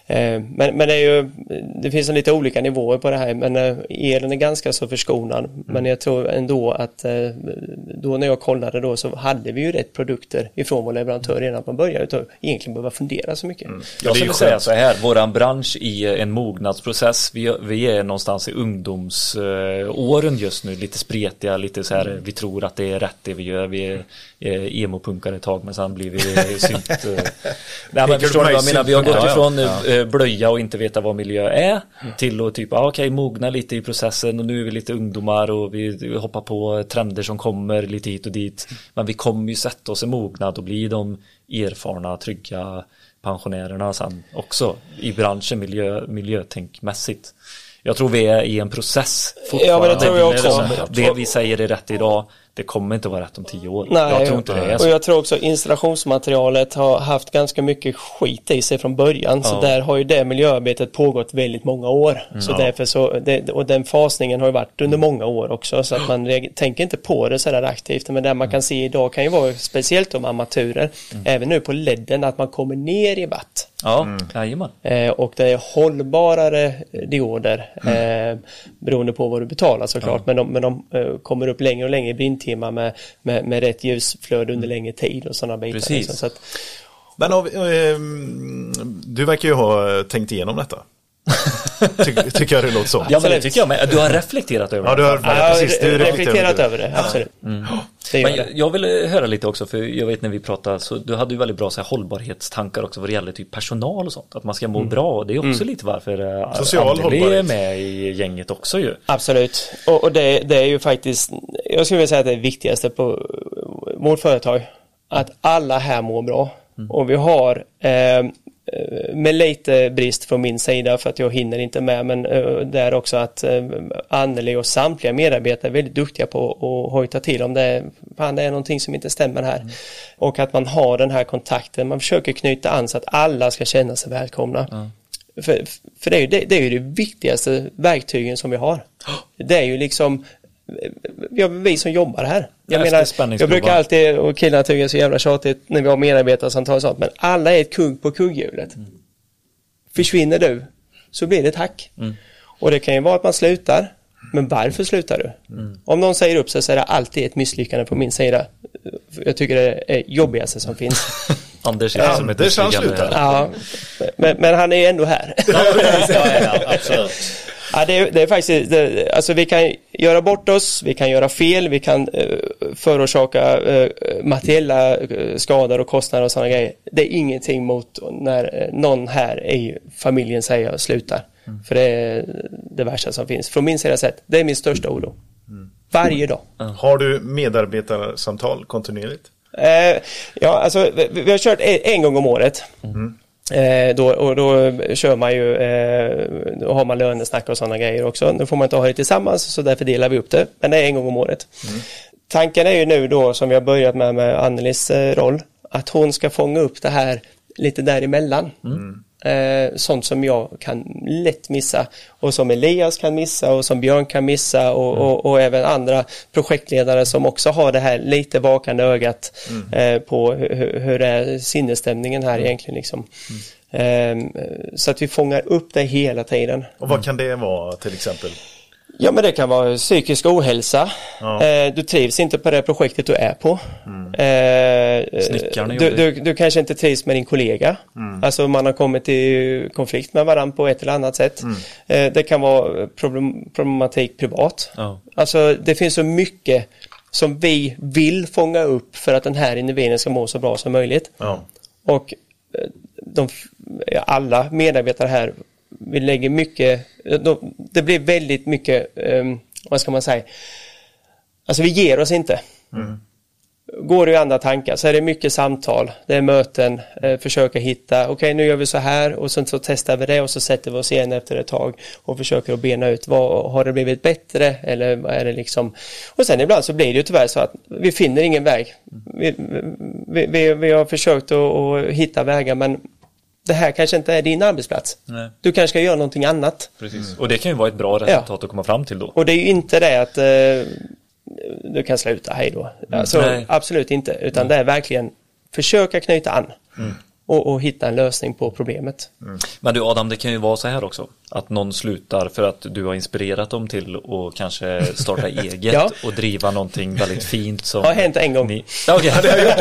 men, men det är ju, det finns en lite olika nivåer på det här. Men eh, elen är ganska så förskonad. Men jag tror ändå att eh, då när jag kollade då så hade vi ju rätt produkter ifrån vår leverantör redan från början. Utan egentligen behöva fundera så mycket. Jag det är ju skulle säga så här, våran bransch i en mognadsprocess, vi, vi är någonstans i ungdomsåren just nu, lite spretiga, lite så här, vi tror att det är rätt det vi gör, vi är eh, emopunkare ett tag men sen blir vi synt... Eh. Nej men förstår du vad jag menar? Vi har gått ifrån eh, blöja och inte veta vad miljö är till att typ, ah, okej, mogna lite i processen och nu är vi lite ungdomar och vi, hoppar på trender som kommer lite hit och dit. Men vi kommer ju sätta oss i mognad och bli de erfarna, trygga pensionärerna sen också i branschen miljö, miljötänkmässigt. Jag tror vi är i en process Ja, men det tror jag också. Det vi säger är rätt idag, det kommer inte vara rätt om tio år. Nej, jag tror inte det är och så. jag tror också installationsmaterialet har haft ganska mycket skit i sig från början. Så Ja. där har ju det miljöarbetet pågått väldigt många år. Så därför så, det, och den fasningen har ju varit under många år också. Så att man tänker inte på det så där aktivt. Men det man kan se idag kan ju vara speciellt om armaturer. Även nu på ledden att man kommer ner i watt. Ja, jajamän. Eh, och det är hållbarare dioder eh, beroende på vad du betalar såklart. Men de, men de eh, kommer upp längre och längre i blindtimmar med, med, med rätt ljusflöde under längre tid och sådana bitar. Precis. Liksom. Så att, Men av, ehm, du verkar ju ha tänkt igenom detta. Ty, tycker jag det låter som. Ja men det tycker jag med. Du har reflekterat över Ja, det. du har har precis, du reflekterat lite. över det, absolut. Det Men jag, jag vill eh, höra lite också, för jag vet när vi pratade, så du hade ju väldigt bra så här, hållbarhetstankar också vad det gäller typ personal och sånt. Att man ska må bra, och det är också lite varför eh, Social Anneli är med i gänget också ju. Absolut. Och, och det, det är ju faktiskt, jag skulle vilja säga att det är viktigaste på vårt företag. Att alla här mår bra. Och vi har eh, med lite brist från min sida för att jag hinner inte med men eh, det är också att eh, Anneli och samtliga medarbetare är väldigt duktiga på att hojta till om det är, fan, det är någonting som inte stämmer här. Och att man har den här kontakten, man försöker knyta an så att alla ska känna sig välkomna. För, för det, är ju, det, det är ju det viktigaste verktygen som vi har. Det är ju liksom ja, vi som jobbar här. Jag, menar, jag brukar alltid, och killarna tycker det är så jävla tjatigt när vi har medarbetarsamtal och sånt, men alla är ett kugg på kugghjulet. Mm. Försvinner du så blir det ett hack. Mm. Och det kan ju vara att man slutar, men varför slutar du? Mm. Om någon säger upp sig så är det alltid ett misslyckande på min sida. Jag tycker det är jobbigaste som finns. Anders är som ett Anders, han misslyckande. slutar. Ja, men, men han är ändå här. absolut. Ja, det, är, det är faktiskt, det, alltså vi kan göra bort oss, vi kan göra fel, vi kan eh, förorsaka eh, materiella eh, skador och kostnader och sådana grejer. Det är ingenting mot när eh, någon här i familjen säger slutar. För det är det värsta som finns. Från min sida sett, det är min största oro. Varje dag. Har du medarbetarsamtal kontinuerligt? Eh, ja, alltså vi, vi har kört en, en gång om året. Eh, då, och då kör man ju, eh, då har man lönesnack och sådana grejer också. Nu får man inte ha det tillsammans så därför delar vi upp det. Men det är en gång om året. Tanken är ju nu då som vi har börjat med med Annelies eh, roll. Att hon ska fånga upp det här lite däremellan. Eh, sånt som jag kan lätt missa och som Elias kan missa och som Björn kan missa och, och, och även andra projektledare som också har det här lite vakande ögat eh, på hur, hur- är sinnesstämningen här egentligen liksom. Eh, så att vi fångar upp det hela tiden. Och vad kan det vara till exempel? Ja men det kan vara psykisk ohälsa. Ja. Eh, du trivs inte på det projektet du är på. Eh, Snickaren är du, du, du kanske inte trivs med din kollega. Alltså man har kommit i konflikt med varandra på ett eller annat sätt. Eh, det kan vara problem, problematik privat. Ja. Alltså det finns så mycket som vi vill fånga upp för att den här individen ska må så bra som möjligt. Ja. Och eh, de, alla medarbetare här, vi lägger mycket, de, det blir väldigt mycket, um, vad ska man säga, alltså vi ger oss inte. Går det i andra tankar så är det mycket samtal, det är möten, eh, försöka hitta, okej nu gör vi så här och sen så testar vi det och så sätter vi oss igen efter ett tag och försöker att bena ut, vad, har det blivit bättre eller vad är det liksom, och sen ibland så blir det ju tyvärr så att vi finner ingen väg. Vi, vi, vi, vi har försökt att, att hitta vägar men det här kanske inte är din arbetsplats. Nej. Du kanske ska göra någonting annat. Precis. Och det kan ju vara ett bra resultat att komma fram till då. Och det är ju inte det att eh, du kan sluta, hej då. Alltså, Nej. absolut inte, utan det är verkligen försöka knyta an Mm. och, och hitta en lösning på problemet. Men du Adam, det kan ju vara så här också. Att någon slutar för att du har inspirerat dem till att kanske starta eget Ja. och driva någonting väldigt fint som... Det har hänt en gång. Ni... Ja, okej. Det har gjort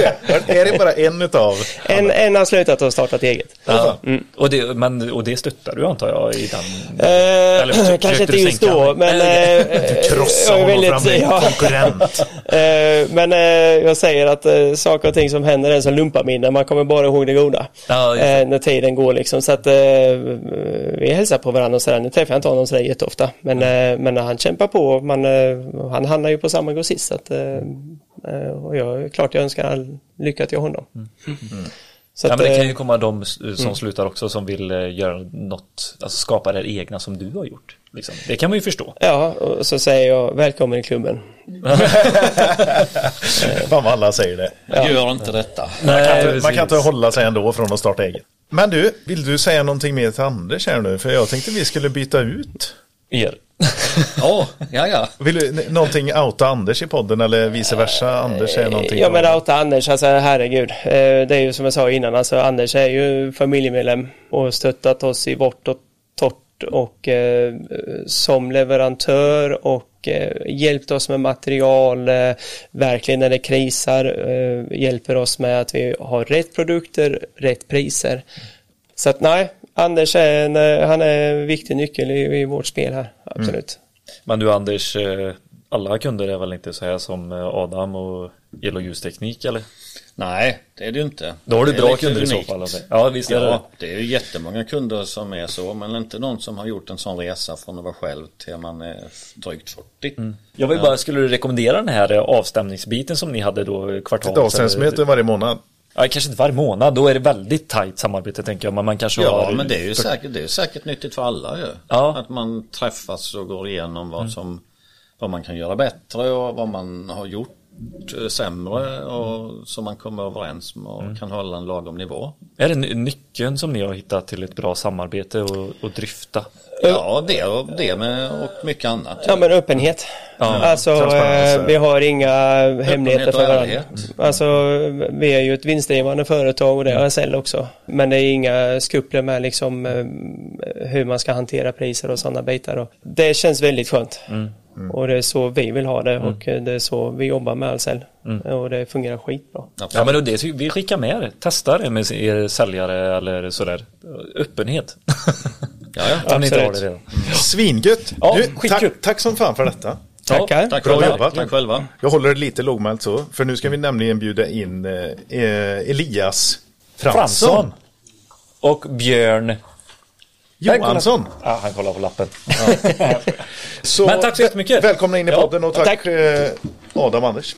det. Är det bara en utav? En, en har slutat och startat eget. Ja. Och, det, men, och det stöttar du antar jag i den... Eh, Eller kanske inte du just då, men... Eh, Krossa jag är honom väldigt- fram ja. konkurrent. Eh, Men eh, jag säger att eh, saker och ting som händer är som lumparminnen. Man kommer bara ihåg det goda. Ja, eh, när tiden går liksom. Så att eh, vi hälsar på varandra och sådär. Nu träffar jag inte honom sådär jätteofta. Men, eh, men när han kämpar på, man, eh, han hamnar ju på samma grossist. Så att, eh, eh, och jag, klart jag önskar all lycka till honom. Så Ja, att, men det kan ju komma de som slutar också som vill göra något, alltså skapa det egna som du har gjort. Liksom. Det kan man ju förstå. Ja, och så säger jag välkommen i klubben. Fan vad alla säger det. Gör inte detta. Man kan, inte, man kan inte hålla sig ändå från att starta eget. Men du, vill du säga någonting mer till Anders här nu? För jag tänkte vi skulle byta ut. Er. Ja, ja, ja. Vill du någonting outa Anders i podden eller vice versa? Anders säger någonting. Ja men outa Anders, alltså herregud. Eh, Det är ju som jag sa innan, alltså Anders är ju familjemedlem och stöttat oss i vårt och torrt och eh, som leverantör och eh, hjälpt oss med material, eh, verkligen när det krisar, eh, hjälper oss med att vi har rätt produkter, rätt priser. Så att nej, Anders är en, han är en viktig nyckel i, i vårt spel här, absolut. Men du Anders, alla kunder är väl inte så här som Adam och el och ljusteknik eller? Nej, det är det ju inte. Då har du Det är bra kunder i så fall. Alltså. Ja visst är det. Ja, det är ju jättemånga kunder som är så, men inte någon som har gjort en sån resa från att vara själv till man är drygt 40. Mm. Jag vill bara, skulle du rekommendera den här avstämningsbiten som ni hade då kvartals? Ett avstämningsmöte varje månad. Ja, kanske inte varje månad, då är det väldigt tajt samarbete tänker jag. Men man kanske Ja, har... men det är ju säkert, det är säkert nyttigt för alla ju. Ja. Att man träffas och går igenom vad som vad man kan göra bättre och vad man har gjort sämre och så man kommer överens med och kan hålla en lagom nivå. Är det ny- nyckeln som ni har hittat till ett bra samarbete och, och drifta? Ja, det och det med och mycket annat. Ja men öppenhet. alltså transparens. eh, vi har inga hemligheter för varandra. ärlighet. Alltså vi är ju ett vinstdrivande företag och det är SL också. Men det är inga skrupler med liksom eh, hur man ska hantera priser och sådana bitar. Det känns väldigt skönt. Och det är så vi vill ha det och eh, det är så vi jobbar med Ahlsell. Och det fungerar skitbra. Ja men det, vi skickar med det. Testa det med er säljare eller sådär. Öppenhet. Ja, ja. Absolut. redan. Svingött! Ja, du, skitkul. tack, tack som fan för detta. Tackar. Tack Bra själva. jobbat. Tack själva. Jag håller det lite lågmält så, för nu ska vi nämligen bjuda in eh, eh, Elias Fransson. Fransson. Och Björn. Johansson. Ja, han kollar på lappen. Så, Men tack så jättemycket. Välkomna in i Ja, podden och tack, tack. Eh, Adam Anders.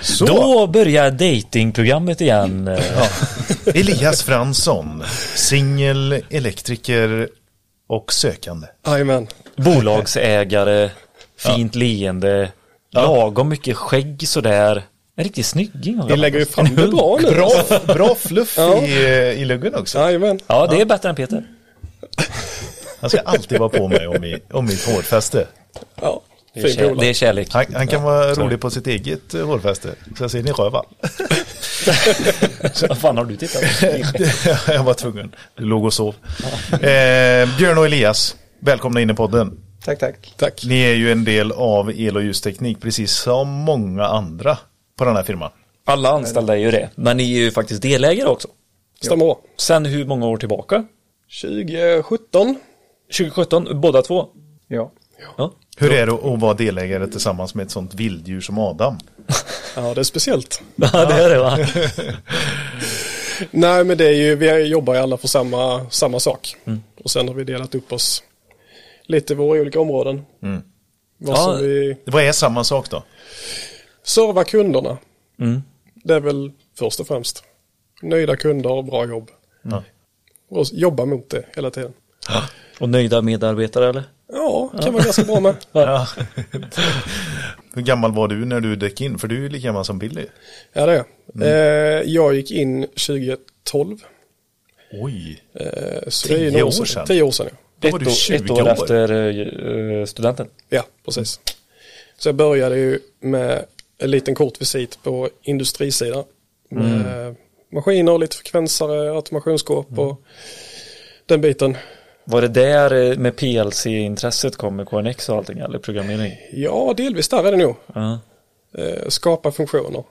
Så, Då börjar datingprogrammet igen. Elias Fransson, singel, elektriker och sökande. Jajamän. Bolagsägare, fint leende, lagom mycket skägg sådär. En riktig snygging. Ni lägger ju fram det bra nu. Bra, bra fluff i, eh, i luggen också. Jajamän. Ja, det är bättre än Peter. Han ska alltid vara på mig om, i, om mitt hårfäste. Ja, Det är, kär, det är kärlek. Han, han kan vara rolig på sitt eget eh, hårfäste. Så jag ser ni röva. Vad fan har du tittat på? jag var tvungen. Du låg och sov. Eh, Björn och Elias, välkomna in i podden. Tack, tack. Tack. Ni är ju en del av el och ljusteknik, precis som många andra på den här firman. Alla anställda är ju det. Men ni är ju faktiskt delägare också. Stämmer. Sen hur många år tillbaka? 2017. 2017, båda två? Ja. Ja. Hur är det att vara delägare tillsammans med ett sånt vilddjur som Adam? Ja, det är speciellt. Ja, det är det va? Nej, men det är ju, vi jobbar ju alla för samma, samma sak. Och sen har vi delat upp oss lite i våra olika områden. Vad Ja. som vi Vad är samma sak då? servar kunderna. Mm. Det är väl först och främst. Nöjda kunder och bra jobb. Ja. Och jobba mot det hela tiden. Och nöjda medarbetare eller? Ja, kan vara ganska bra med. Ja. Hur gammal var du när du dök in? För du är ju lika gammal som Billy. Ja, det är jag. eh, Jag gick in 2012. Oj, Eh, så Tio det år sedan? Tio år sedan, ja. Då Ett var du år, 20 ett år, år. efter eh, studenten. Ja, precis. Så jag började ju med en liten kort visit på industrisidan. Med maskiner, lite frekvensare, automationsskåp och den biten. Var det där eh, med PLC-intresset kom med KNX och allting eller programmering? Ja, delvis där är det nog. Eh, skapa funktioner.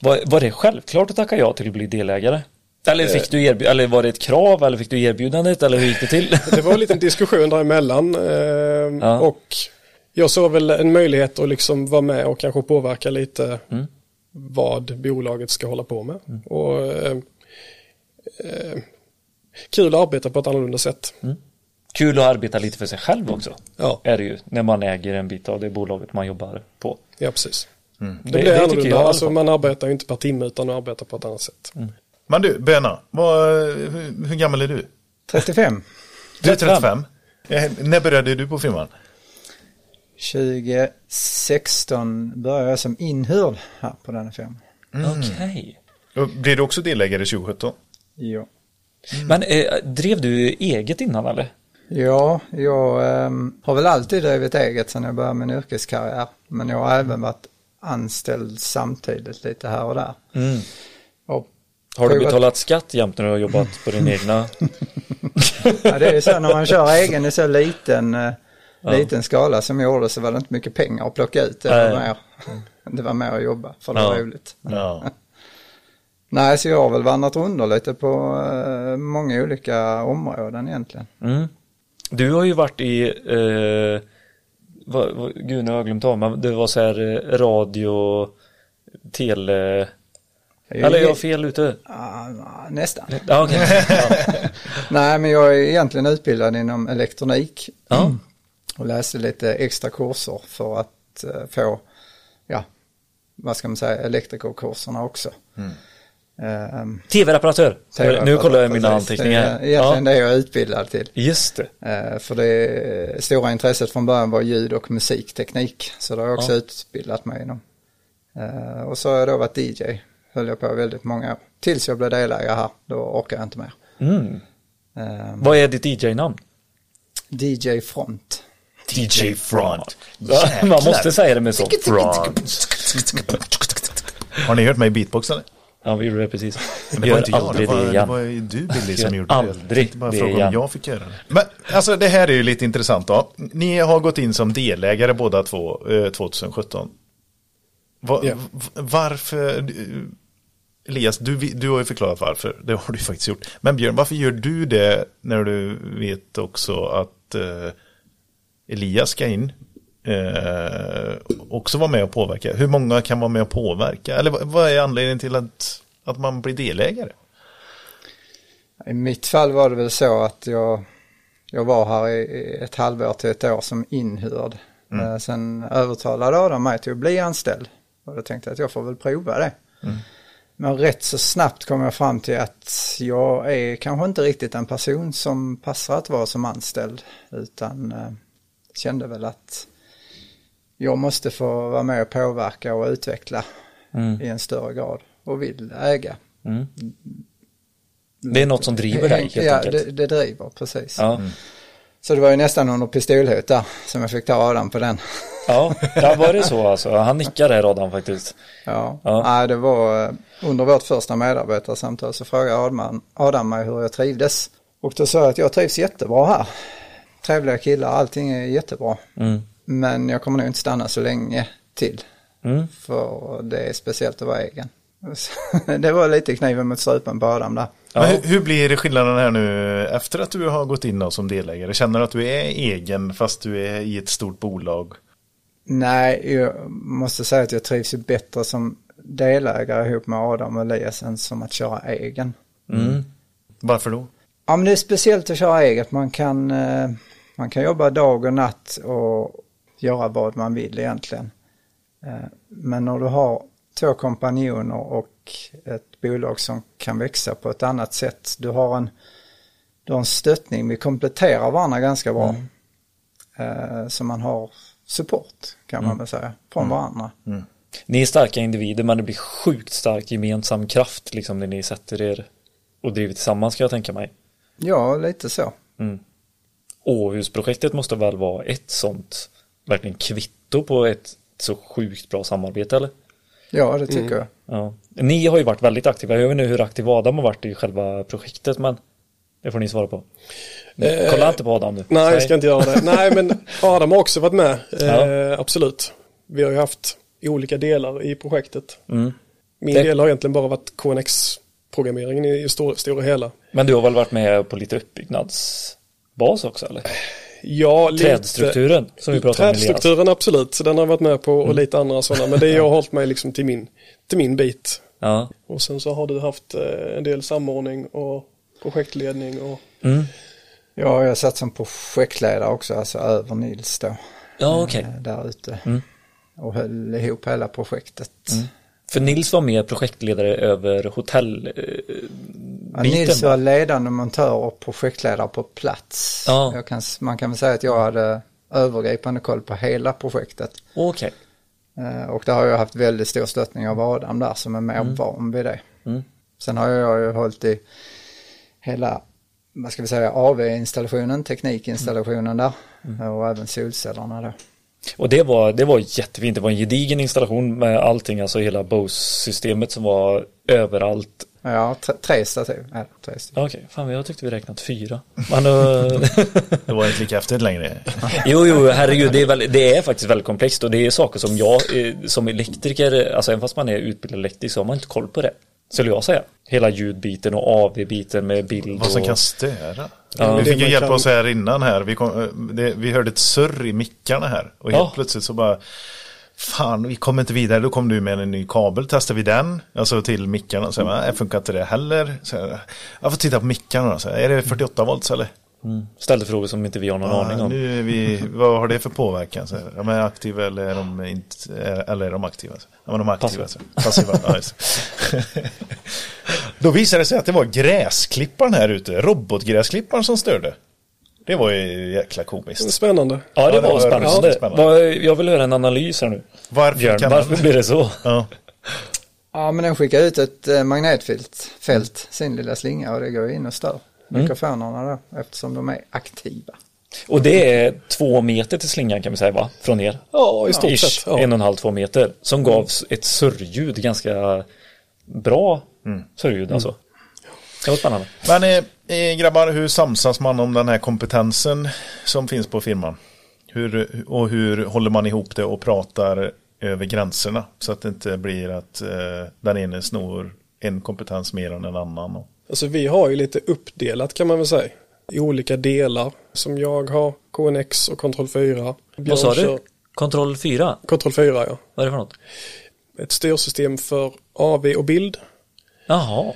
Var, var det självklart att tacka ja till att bli delägare? Eller, fick du erbjud- eller var det ett krav eller fick du erbjudandet eller hur gick det till? Det var en liten diskussion däremellan. Eh, Ja. Och jag såg väl en möjlighet att liksom vara med och kanske påverka lite vad bolaget ska hålla på med. Och eh, eh, Kul att arbeta på ett annorlunda sätt. Kul att arbeta lite för sig själv också. Ja, Är det ju när man äger en bit av det bolaget man jobbar på. ja precis. Det, Det, blir det annorlunda. jag alltså, man arbetar ju inte per timme utan man arbetar på ett annat sätt. Men du, Böna, vad, hur, hur gammal är du? 35. Du är 35. Eh, när började du på firman? 2016 började jag som inhyrd här på denna firma. Okej. Och Blev du också delägare 2017? Ja. Men eh, drev du eget innan eller? Ja, jag ehm, har väl alltid drivit eget sedan jag började min yrkeskarriär. Men jag har även varit anställd samtidigt lite här och där. Och Har du betalat skatt jämt när du har jobbat på din egna? Ja, det är ju så när man kör egen i så liten, eh, liten skala som jag gjorde så var det inte mycket pengar att plocka ut. Det var, mer, det var mer att jobba för det var Ja. roligt. Ja. Nej, så jag har väl vandrat runt lite på eh, många olika områden egentligen. Mm. Du har ju varit i, eh, vad, vad, gud nu har jag glömt av, men det var så här eh, radio, tele, Jag eller är jag fel ute? Ah, nästan. Ja, ja. Nej, men jag är egentligen utbildad inom elektronik ja. Och läste lite extra kurser för att eh, få, ja, vad ska man säga, elektrikerkurserna också. Ehm, Tv-reparatör. Nu kollar jag mina anteckningar. Det är egentligen Ja. det jag är utbildad till. Just det. Eh, För det stora intresset från början var ljud och musikteknik. Så det har jag också Ja. utbildat mig inom. Eh, Och så har jag då varit DJ. Höll jag på väldigt många år. Tills jag blev delägare här. Då orkar jag inte mer. Mm. Eh, Vad är ditt DJ-namn? DJ Front. DJ Front. Ja, Man måste säga det med så. Front. Har ni hört mig beatboxa? Ja, vi gjorde det precis. Men det var inte jag, det aldrig var, det det var ju du Billy som gjorde det. aldrig Jag bara fråga om jag fick göra det. Men alltså det här är ju lite intressant då. Ni har gått in som delägare båda två eh, 2017. Va, v- Varför? Elias, du, du har ju förklarat varför. Det har du faktiskt gjort. Men Björn, varför gör du det när du vet också att eh, Elias ska in? Eh, också vara med och påverka. Hur många kan vara med och påverka? Eller vad, är anledningen till att, att man blir delägare? I mitt fall var det väl så att jag, jag var här i ett halvår till ett år som inhyrd. Eh, Sen övertalade Adam mig till att bli anställd. Och då tänkte jag att jag får väl prova det. Men rätt så snabbt kom jag fram till att jag är kanske inte riktigt en person som passar att vara som anställd. Utan eh, kände väl att jag måste få vara med och påverka och utveckla Mm. i en större grad. Och vill äga. Mm. Det är något som driver dig helt ja, enkelt. Det, det driver, precis. Ja. Så det var ju nästan under pistolhot där som jag fick ta Adam på den. Ja, där var det så alltså. Han nickar där Adam faktiskt. Ja, Ja. Nej, det var eh, under vårt första medarbetarsamtal så frågade Adam, Adam mig hur jag trivdes. Och då sa jag att jag trivs jättebra här. Trevliga killar, allting är jättebra. Mm. Men jag kommer nog inte stanna så länge till. Mm. För det är speciellt att vara egen. Det var lite kniven mot strupen på Adam där. Ja. Men hur, hur blir skillnaden här nu efter att du har gått in som delägare? Känner du att du är egen fast du är i ett stort bolag? Nej, jag måste säga att jag trivs ju bättre som delägare ihop med Adam och Elias än som att köra egen. Mm. Varför då? Ja men det är speciellt att köra eget. Man kan, eh, man kan jobba dag och natt och göra vad man vill egentligen. Eh, Men när du har två kompanjoner och ett bolag som kan växa på ett annat sätt. Du har en, du har en stöttning, vi kompletterar varandra ganska bra. Eh, Så man har support kan man väl säga från varandra. Ni är starka individer men det blir sjukt stark gemensam kraft liksom när ni sätter er och drivit tillsammans kan jag tänka mig. Ja, lite så. Åhusprojektet måste väl vara ett sånt verkligen kvitto på ett så sjukt bra samarbete eller? Ja, det tycker jag. Ja. Ni har ju varit väldigt aktiva. Jag vet inte hur aktiv Adam har varit i själva projektet men det får ni svara på. Kolla inte på Adam nu. Nej, jag ska inte göra det. Nej, men Adam har också varit med. Eh, Ja. Absolut. Vi har ju haft olika delar i projektet. Mm. Min Det- del har egentligen bara varit KNX-programmeringen i i stor, stora hela. Men du har väl varit med på lite uppbyggnadsbas också eller? Ja, lite. Trädstrukturen som vi pratade om. Trädstrukturen absolut, så den har jag varit med på och lite andra sådana. Men det jag har hållit mig liksom till min, till min bit. Ja. Och sen så har du haft eh, en del samordning och projektledning och Ja, jag satt som projektledare också, alltså över Nils då. Ja okej. eh, Där ute. Mm. Och höll ihop hela projektet. För Nils var med projektledare över hotell eh, Ja, Nils va? var ledande montör och projektledare på plats. Ja. Kan, man kan väl säga att jag hade övergripande koll på hela projektet. Okej. Eh, Och där har jag haft väldigt stor stöttning av Adam där som är mer van vid det. Mm. Sen har jag ju hållit i hela, vad ska vi säga, AV-installationen, teknikinstallationen där. Mm. Och även solcellerna då. Och det var, det var jättefint. Det var en gedigen installation med allting, alltså hela Bose-systemet som var överallt. Ja, tre, stativ. Ja. Okej, fan jag tyckte vi räknat fyra. Men, uh, Det var inte lika häftigt längre. jo, jo, herregud, det är, väl, det är faktiskt väldigt komplext och det är saker som jag eh, som elektriker, alltså även fast man är utbildad elektriker så har man inte koll på det. Skulle jag säga. Hela ljudbiten och AV-biten med bild Vad som och... kan störa. Ja. vi fick ju hjälpa kan- oss här innan här. Vi, kom, det, vi hörde ett surr i mickarna här. Och helt Ja. plötsligt så bara Fan, vi kommer inte vidare. Då kom du med en ny kabel. Testar vi den. Alltså till mickarna. Så jag, nej, funkar inte det heller. Så jag, jag får titta på mickarna. Så, är det 48 volts eller? Ställde frågor som inte vi har någon aning Ja, om. nu är vi, vad har det för påverkan? Så, är de aktiva eller är de inte, eller är de aktiva? Ja, men de är aktiva. Passiva. Passiva. ja. Då visade det sig att det var gräsklipparen här ute, robotgräsklipparen som störde. Det var ju jäkla komiskt. Spännande. Ja, det Ja, det var var spännande. spännande. Jag vill höra en analys här nu. Varför Björn, kan varför man... blir det så? Ja. Ja, men den skickar ut ett eh, magnetfält, fält, sin lilla slinga och det går in och stör mikrofonerna då eftersom de är aktiva. Och det är två meter till slingan kan vi säga va? Från er? Ja, i stort Ish, sett. Ja. en och en halv, två meter. Som gav ett surrljud, ganska bra surrljud alltså. Det var spännande. Men eh, eh, grabbar, hur samsas man om den här kompetensen som finns på firman? Hur, och hur håller man ihop det och pratar över gränserna? Så att det inte blir att eh, den ene snor en kompetens mer än en annan. Och, Alltså vi har ju lite uppdelat kan man väl säga. I olika delar. Som jag har KNX och Control 4. Vad sa du? Kontroll 4? Control 4 ja. Vad är det för något? Ett styrsystem för AV och bild. Jaha.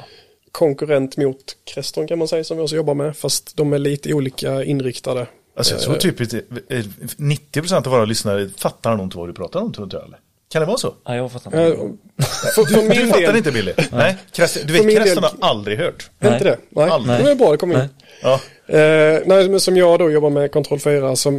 Konkurrent mot Creston kan man säga som vi också jobbar med. Fast de är lite olika inriktade. alltså jag tror Eh, typ att, eh, 90% av våra lyssnare fattar nog inte vad du pratar om tror inte jag eller? Kan det vara så? Ja, jag fattar eh, inte. för, för Du min fattar del, inte Billy? Nej, Crest- du vet Creston har aldrig hört. Är inte det? Nej, Aldrig. det är bra, det kommer in. Nej. Ja, Eh, nej, men som jag då jobbar med Control 4 som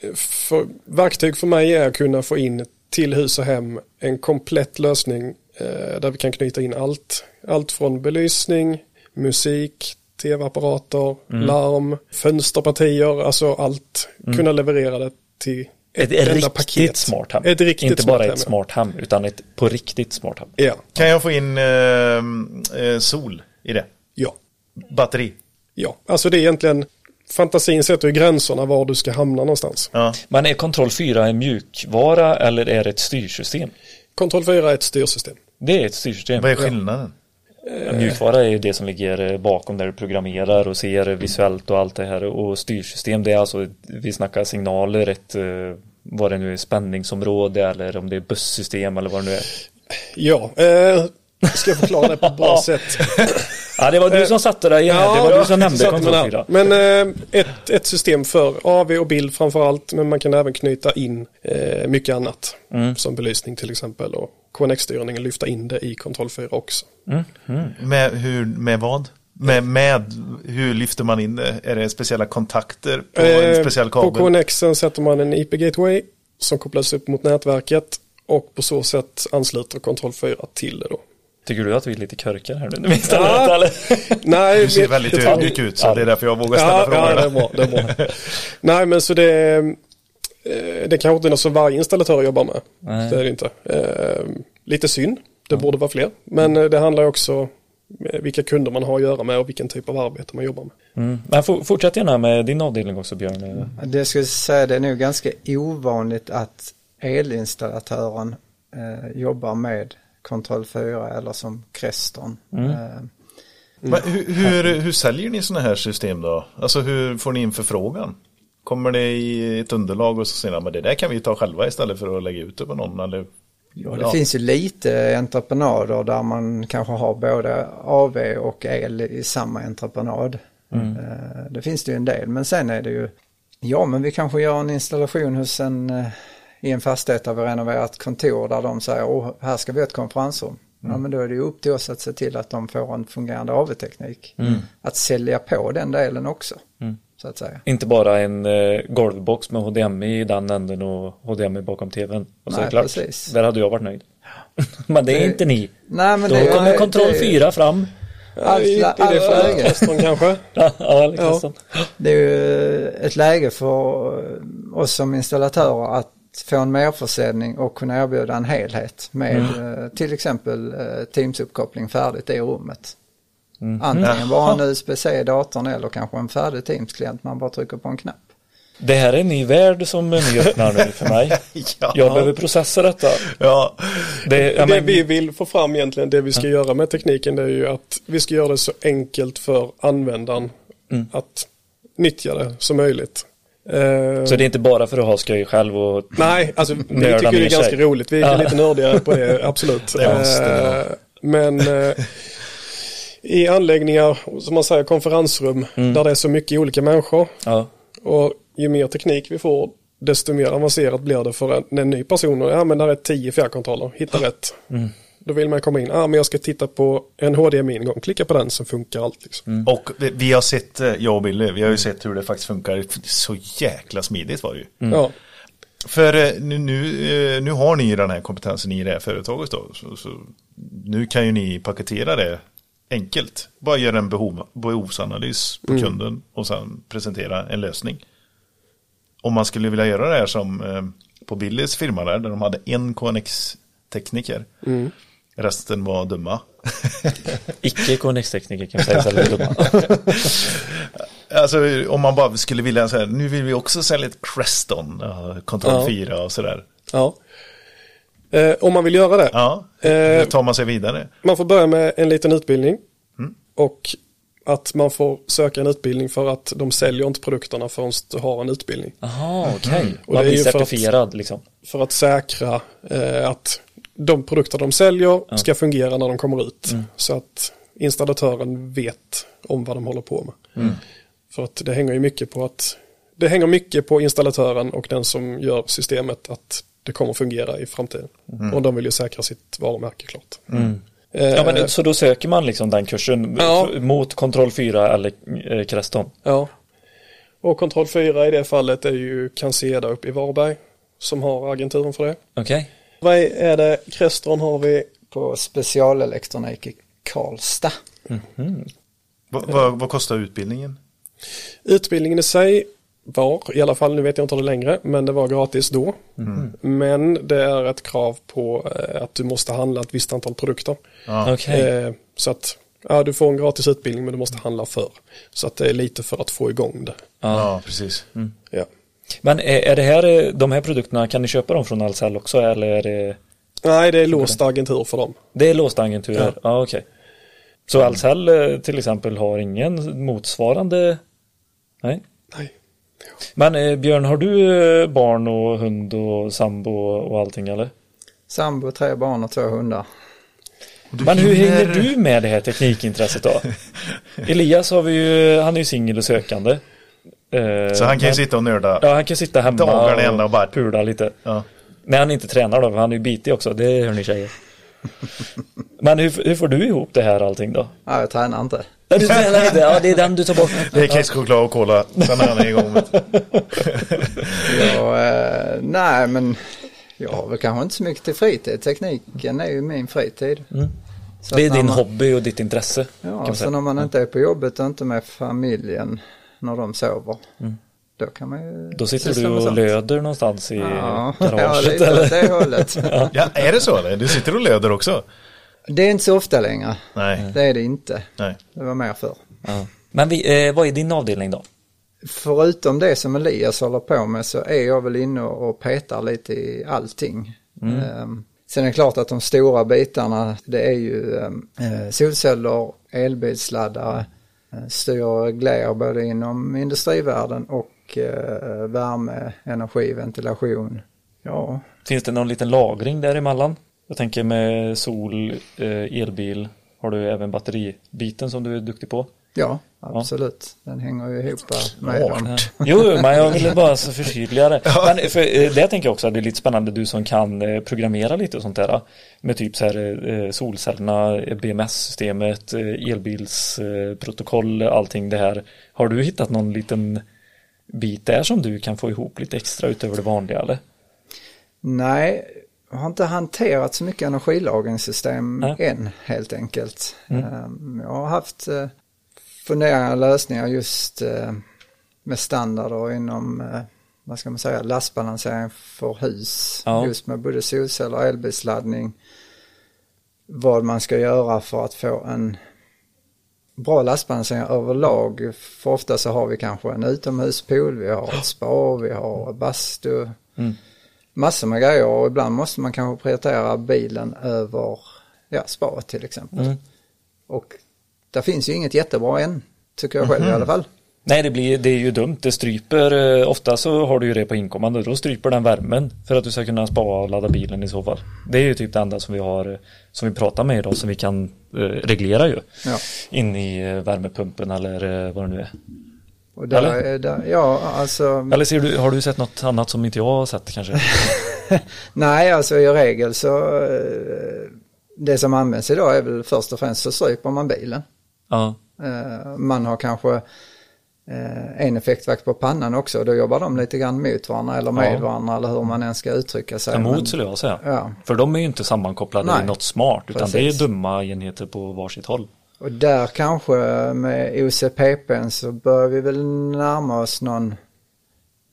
eh, för, verktyg för mig är att kunna få in till hus och hem en komplett lösning eh, där vi kan knyta in allt. Allt från belysning, musik, tv-apparater, Mm. larm, fönsterpartier, alltså allt. Kunna leverera det till Ett, ett, riktigt paket. smart hem. Ett riktigt Inte smart bara hem, ett smart hem, utan ett på riktigt smart hem. Ja, kan jag få in eh, eh, sol i det? ja, Batteri? ja. Alltså det är egentligen fantasin sätter ju gränserna var du ska hamna någonstans. Ja. Men är Kontroll 4 en mjukvara eller är det ett styrsystem? Control 4 är ett styrsystem. Det är ett styrsystem. Vad är skillnaden? Ja, Mjukvara är ju det som ligger bakom där du programmerar och ser visuellt och allt det här. Och styrsystem det är alltså, vi snackar signaler, ett, eh, vad det nu är, spänningsområde eller om det är bussystem eller vad det nu är. Ja, eh, ska jag förklara det på ett bra sätt. Ja, det var du som satte dig igen. det var du som nämnde Kontroll där. 4. Men eh, ett, ett system för AV och bild framför allt. Men man kan även knyta in eh, mycket annat. Mm. Som belysning till exempel. Och KNX-styrningen lyfta in det i Control 4 också. Med, hur, med vad? Med, med hur lyfter man in det? Är det speciella kontakter på en Eh, speciell på kabel? KNXen sätter man en IP-gateway som kopplas upp mot nätverket. Och på så sätt ansluter Control 4 till det då. Tycker du att vi är lite körkar här nu när vi ställer Ja. rätt, eller? Nej, Du ser väldigt ödmjuk ut så Ja. det är därför jag vågar ställa Ja, frågorna. ja, det är bra. Det är bra. Nej, men så det, eh, det kanske inte är något som varje installatör jobbar med. Nej. Det är det inte. Eh, Lite synd. Det borde vara fler. Men eh, det handlar också om vilka kunder man har att göra med och vilken typ av arbete man jobbar med. Mm. Men for, fortsätt gärna med din avdelning också Björn. Det skulle säga det är nog ganska ovanligt att elinstallatören eh, jobbar med Kontroll 4 eller som Creston. Mm. Eh, Men hur, hur, hur säljer ni sådana här system då? Alltså hur får ni in förfrågan? Kommer det i ett underlag och så säger man men det där kan vi ta själva istället för att lägga ut det på någon eller? Ja, det finns ju lite entreprenader där man kanske har både AV och el i samma entreprenad. Eh, Det finns det ju en del, men sen är det ju, ja men vi kanske gör en installation hos en, eh, i en fastighet där vi renoverar ett kontor där de säger, åh här ska vi ha ett konferensrum. Ja men då är det ju upp till oss att se till att de får en fungerande AV-teknik. Att sälja på den delen också, så att säga. Inte bara en eh, golvbox med HDMI i den änden och HDMI bakom tvn. Och så Nej, det klart. precis. Där hade jag varit nöjd. Men det är Det- inte ni. Nej men Då det, kommer kontroll det- 4 fram. Allt, I, i det fallet läge. Creston kanske. Ja, ja, liksom. Det är ju ett läge för oss som installatörer att få en merförsäljning och kunna erbjuda en helhet med eh, till exempel eh, Teams-uppkoppling färdigt i rummet. Antingen bara en USB-C i datorn eller kanske en färdig Teams-klient man bara trycker på en knapp. Det här är en ny värld som ni öppnar nu för mig. Ja. Jag behöver processa detta. Ja, Det, ja, det men, vi vill få fram egentligen, det vi ska göra med tekniken det är ju att vi ska göra det så enkelt för användaren att nyttja det som möjligt. Eh, Så det är inte bara för att ha skoj själv och Nej, alltså vi tycker det är ganska roligt. Vi är Ja. lite nördiga på det, absolut. Det. Eh, Men eh, i anläggningar, som man säger konferensrum, där det är så mycket olika människor ja, och ju mer teknik vi får, desto mer avancerat blir det för en, en ny person. Ja, men där är tio fjärrkontroller, hitta rätt. Då vill man komma in, ja men jag ska titta på en HDMI-ingång, klicka på den så funkar allt. Liksom. och vi, vi har sett, eh, jag och Billy, vi har ju sett hur det faktiskt funkar. Så jäkla smidigt var det ju. Ja. För eh, nu, nu, eh, nu har ni ju den här kompetensen i det här företaget då. Så, så, nu kan ju ni paketera det enkelt. Bara göra en behov, behovsanalys på kunden och sen presentera en lösning. Om man skulle vilja göra det här som eh, på Billys firma där, där de hade en KNX-tekniker. Resten var dumma. icke KNX-tekniker kan sägas eller dumma. Alltså om man bara skulle vilja säga, nu vill vi också sälja ett Creston, ja, Control Ja. 4 och sådär. ja. Eh, om man vill göra det. Ja, Eh, hur tar man sig vidare? Man får börja med en liten utbildning. Och att man får söka en utbildning för att de säljer inte produkterna förrän du har en utbildning. Jaha, okej. Och Man det är blir ju för att- certifierad liksom. För att säkra eh, att de produkter de säljer ska fungera när de kommer ut. Så att installatören vet om vad de håller på med. För att det hänger ju mycket på att det hänger mycket på installatören och den som gör systemet att det kommer fungera i framtiden. Och de vill ju säkra sitt varumärke klart. Eh, Ja, men, så då söker man liksom den kursen Ja. mot kontroll 4 eller eh, Creston? Ja. Och kontroll 4 i det fallet är ju Canseda uppe i Varberg som har agenturen för det. Okej. Vad är det? Crestron har vi. På specialelektronik i Karlstad. Vad, vad, vad kostar utbildningen? Utbildningen i sig var, i alla fall nu vet jag inte om det längre, men det var gratis då. Men det är ett krav på eh, att du måste handla ett visst antal produkter. Okej. Eh, så att ja, du får en gratis utbildning men du måste handla för. Så att det är lite för att få igång det. Ja, precis. Ja. Men är, är det här, eh, de här produkterna, kan ni köpa dem från Ahlsell också eller är det, Nej, det är låst agentur för dem. det är låsta agenturer? Ja, okej. Så Ahlsell till exempel har ingen motsvarande? Nej. Nej. Men eh, Björn, har du eh, barn och hund och sambo och allting eller? Sambo, tre barn och två hundar. Du Men hur hinner- hänger du med det här teknikintresset då? Elias har vi ju, han är ju singel och sökande. Eh, Så han kan ju sitta och nörda. Ja, han kan sitta hemma Dagarna ända och bara- pula lite. Ja. När han inte tränar då, för han är ju bitig också, det hör ni tjejer. Men hur, hur får du ihop det här allting då? Ja, jag tränar inte. Ja, du tränar inte, ja det är den du tar bort. Det är kexchoklad och cola, sen är han igång. Jag, eh, nej, men jag har väl kanske inte så mycket till fritid. Tekniken är ju min fritid. Så Det är din man- hobby och ditt intresse. Ja, så när man inte är på jobbet och inte med familjen när de sover. Mm. Då kan man ju Då sitter du och sånt. löder någonstans i Ja, ja garaget lite eller? åt det hållet. Ja, är det så eller? Du sitter och löder också? Det är inte så ofta längre. Nej, Det är det inte. nej. Det var mer förr. Ja. Men vi, eh, vad är din avdelning då? Förutom det som Elias håller på med så är jag väl inne och petar lite i allting. Ehm, sen är det klart att de stora bitarna det är ju ehm, eh, solceller, elbilsladdare, eh, styr och reglerar både inom industrivärlden och eh, värme, energi, ventilation. Ja, Finns det någon liten lagring däremellan? Jag tänker med sol, eh, elbil, har du även batteribiten som du är duktig på? ja absolut. Den hänger ju ihop med dem. Jo, men jag ville bara så förtydliga det. Men för, eh, det tänker jag också att det är lite spännande, du som kan eh, programmera lite och sånt där. Med typ så här solcellerna, BMS-systemet, elbilsprotokoll, allting det här. Har du hittat någon liten bit där som du kan få ihop lite extra utöver det vanliga eller? Nej, har inte hanterat så mycket energilagringssystem Nej. än helt enkelt. Ehm, Jag har haft eh, funderingar och lösningar just eh, med standarder inom, eh, vad ska man säga, lastbalansering för hus. Ja. Just med både solceller och elbilsladdning. Vad man ska göra för att få en bra lastbalansering överlag. För ofta så har vi kanske en utomhuspool, vi har ett spa, vi har bastu. Mm. Massor med grejer och ibland måste man kanske prioritera bilen över ja, spaet till exempel. Mm. Och där finns ju inget jättebra än, tycker jag själv i alla fall. Nej, det, blir, det är ju dumt. Det stryper, eh, ofta så har du ju det på inkommande, då stryper den värmen för att du ska kunna spara och ladda bilen i så fall. Det är ju typ det enda som vi har, eh, som vi pratar med idag, som vi kan eh, reglera ju. Ja. In i värmepumpen eller vad det nu är. Och där, Eller? är- där, ja, alltså, Eller ser du, har du sett något annat som inte jag har sett kanske? nej alltså i regel så eh, det som används idag är väl först och främst så stryper man bilen. Ja, Eh, Man har kanske eh, en effektvakt på pannan också och då jobbar de lite grann mot varandra eller med Ja. varandra eller hur man än ska uttrycka sig. emot Men- skulle jag säga. Ja. För de är ju inte sammankopplade Nej. i något smart, utan det är Precis. dumma enheter på varsitt håll. Och där kanske med OCPP så bör vi väl närma oss någon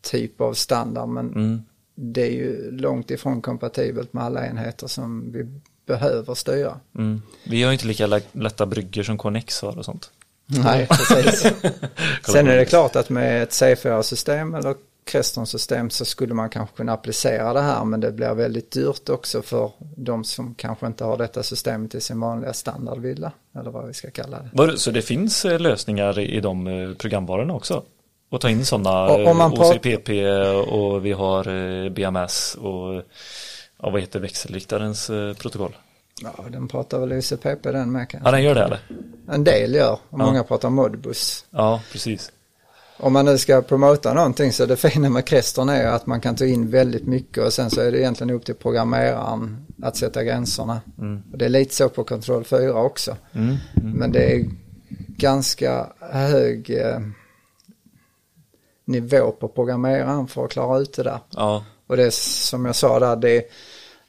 typ av standard men Mm. det är ju långt ifrån kompatibelt med alla enheter som vi behöver styra. Mm. Vi har ju inte lika lä- lätta brygger som Connex har och sånt. Nej, precis. Sen är det klart att med ett C4-system eller Crestron-system så skulle man kanske kunna applicera det här men det blir väldigt dyrt också för de som kanske inte har detta systemet i sin vanliga standardvilla eller vad vi ska kalla det. Så det finns eh, lösningar i de eh, programvarorna också? Och ta in sådana OCPP och vi har eh, BMS och ja, vad heter växelriktarens eh, protokoll? Ja, den pratar väl OCPP den med Ja, kanske. den gör det eller? En del gör och Ja. många pratar Modbus. Ja, precis. Om man nu ska promota någonting så det fina med Crestron är att man kan ta in väldigt mycket och sen så är det egentligen upp till programmeraren att sätta gränserna. Och det är lite så på Control 4 också. Mm. Men det är ganska hög eh, nivå på programmeraren för att klara ut det där. Ja, Och det är som jag sa där, det är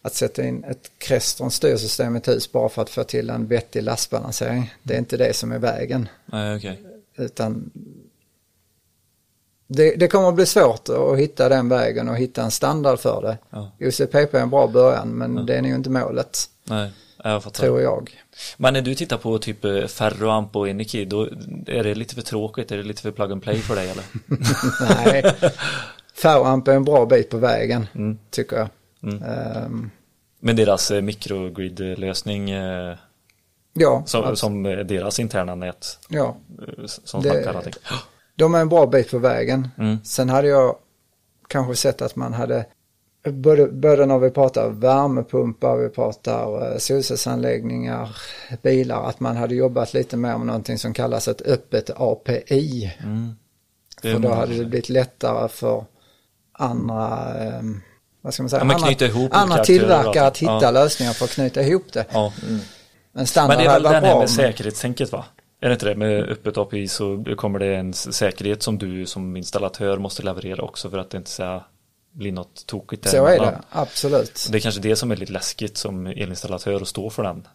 att sätta in ett Crestron styrsystem i ett hus bara för att få till en vettig lastbalansering. Det är inte det som är vägen. nej okej. Utan det, det kommer att bli svårt att hitta den vägen och hitta en standard för det. Ja. OCPP är en bra början men det är nog inte målet, Nej, jag fattar. tror jag. Men när du tittar på typ eh, Ferroamp och Energy, då är det lite för tråkigt? Är det lite för plug and play för dig eller? Nej, Ferroamp är en bra bit på vägen, Mm. tycker jag. Mm. Ehm, Med deras eh, microgrid-lösning eh, ja, som, abs- som deras interna nät ja, som Det-. De är en bra bit på vägen. Mm. Sen hade jag kanske sett att man hade Både, när vi pratar värmepumpar, vi pratar eh, solcellsanläggningar, bilar, att man hade jobbat lite mer med någonting som kallas ett öppet API. Mm. Det För då hade det blivit lättare för andra, eh, vad ska man säga, Ja, men andra, andra tillverkare att hitta. Ja. lösningar för att knyta ihop det. Ja. En standard Men det är väl den varit här med säkerhetstänket va? Är det inte det? Med öppet API så kommer det en säkerhet som du som installatör måste leverera också för att det inte ska bli något tokigt Så är det, absolut. Det är kanske det som är lite läskigt som elinstallatör att stå för den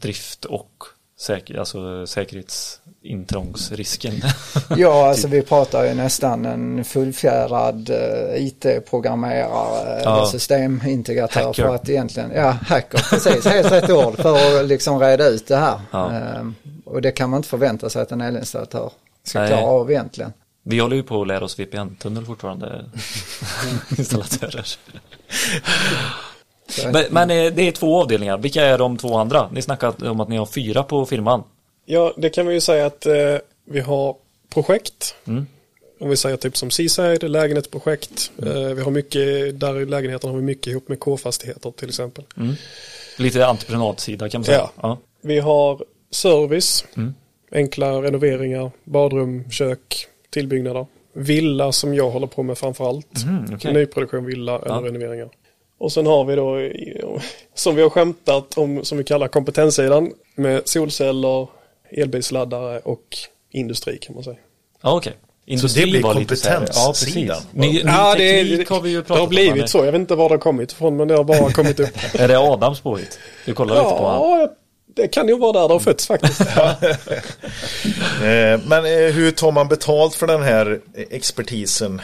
drift och säker, alltså säkerhetsintrångsrisken. Ja, alltså vi pratar ju nästan en fullfjädrad eh, IT-programmerare Ja. eller systemintegratör Hacker. för att egentligen, ja hacker precis, helt rätt ord för att liksom reda ut det här. Ja. Och det kan man inte förvänta sig att en elinstallatör ska Nej. klara av egentligen. Vi håller ju på att lära oss VPN-tunnel fortfarande, installatörer. Men, men eh, det är två avdelningar, vilka är de två andra? Ni snackade om att ni har fyra på firman. Ja, det kan vi ju säga att eh, vi har projekt. Mm. Om vi säger typ som Seaside, lägenhetsprojekt. Eh, vi har mycket, där i lägenheten har vi mycket ihop med K-fastigheter till exempel. Lite entreprenadsida kan man säga. Ja. Ja. Vi har service, Mm. enkla renoveringar, badrum, kök, tillbyggnader. Villa som jag håller på med framförallt. Mm, okej. Nyproduktion, villa eller Ja. renoveringar. Och sen har vi då, som vi har skämtat om, som vi kallar kompetenssidan, med solceller, elbilsladdare och industri kan man säga. Ja, okej. Industri blir var lite så här- Ja, precis. kompetenssidan. Ny, ny Ja, det, teknik har vi ju det pratat har om. blivit men- så. Jag vet inte var det har kommit ifrån men det har bara kommit upp. Är det Adams påhitt? Du kollar lite på honom. Det kan ju vara där det har fötts faktiskt. Eh, Men eh, hur tar man betalt för den här expertisen?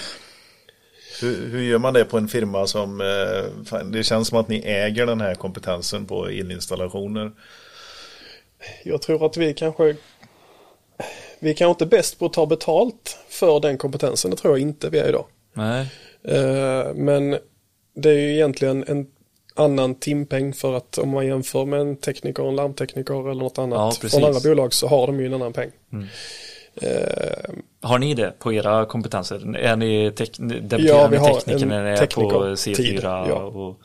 Hur, hur gör man det på en firma som, eh, det känns som att ni äger den här kompetensen på elinstallationer. Jag tror att vi kanske vi är kanske inte bäst på att ta betalt för den kompetensen. Det tror jag inte vi är idag. Nej. Men det är ju egentligen en annan timpeng för att om man jämför med en tekniker, en larmtekniker eller något Ja, annat precis. från andra bolag så har de ju en annan peng. Eh, Har ni det på era kompetenser? Är ni Ja, vi har tekniker när ni är på teknikertid, C4? ja. Och,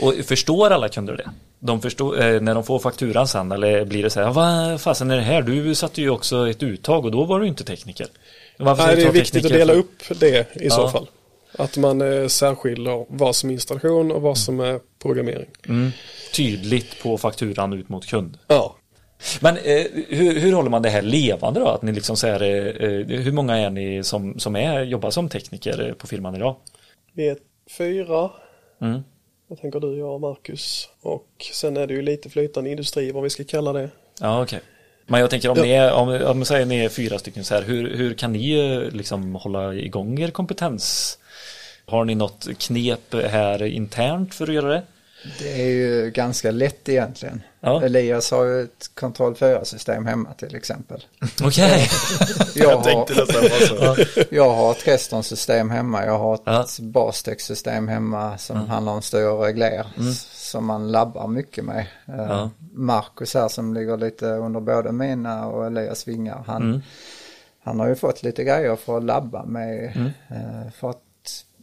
och förstår alla kunder det? De förstår, eh, när de får fakturan sen eller blir det så här, vad fasen är det här? Du satte ju också ett uttag och då var du inte tekniker. Varför Nej, det är viktigt att dela upp det i så Ja. fall. Att man eh, särskiljer vad som är installation och vad som är programmering. Mm. Tydligt på fakturan ut mot kund. Ja, Men eh, hur, hur håller man det här levande då? Att ni liksom säger, eh, eh, hur många är ni som, som är, jobbar som tekniker eh, på firman idag? vi är fyra. Mm. Jag tänker du, jag och Marcus. Och sen är det ju lite flytande industri, vad vi ska kalla det. Ja, okej. Men jag tänker om ni är, om, om säger ni är fyra stycken så här, hur, hur kan ni liksom hålla igång er kompetens? Har ni något knep här internt för att göra det? Det är ju ganska lätt egentligen. Ja. Elias har ju ett kontroll 4-system hemma till exempel. Okej. Jag, Jag har, jag har ett Reston-system hemma. Jag har ett Ja. Bastec-system hemma som handlar om styr och regler. s- Som man labbar mycket med. Eh, Ja. Marcus här som ligger lite under både mina och Elias vingar. Han, Mm. han har ju fått lite grejer för att labba med. eh, För att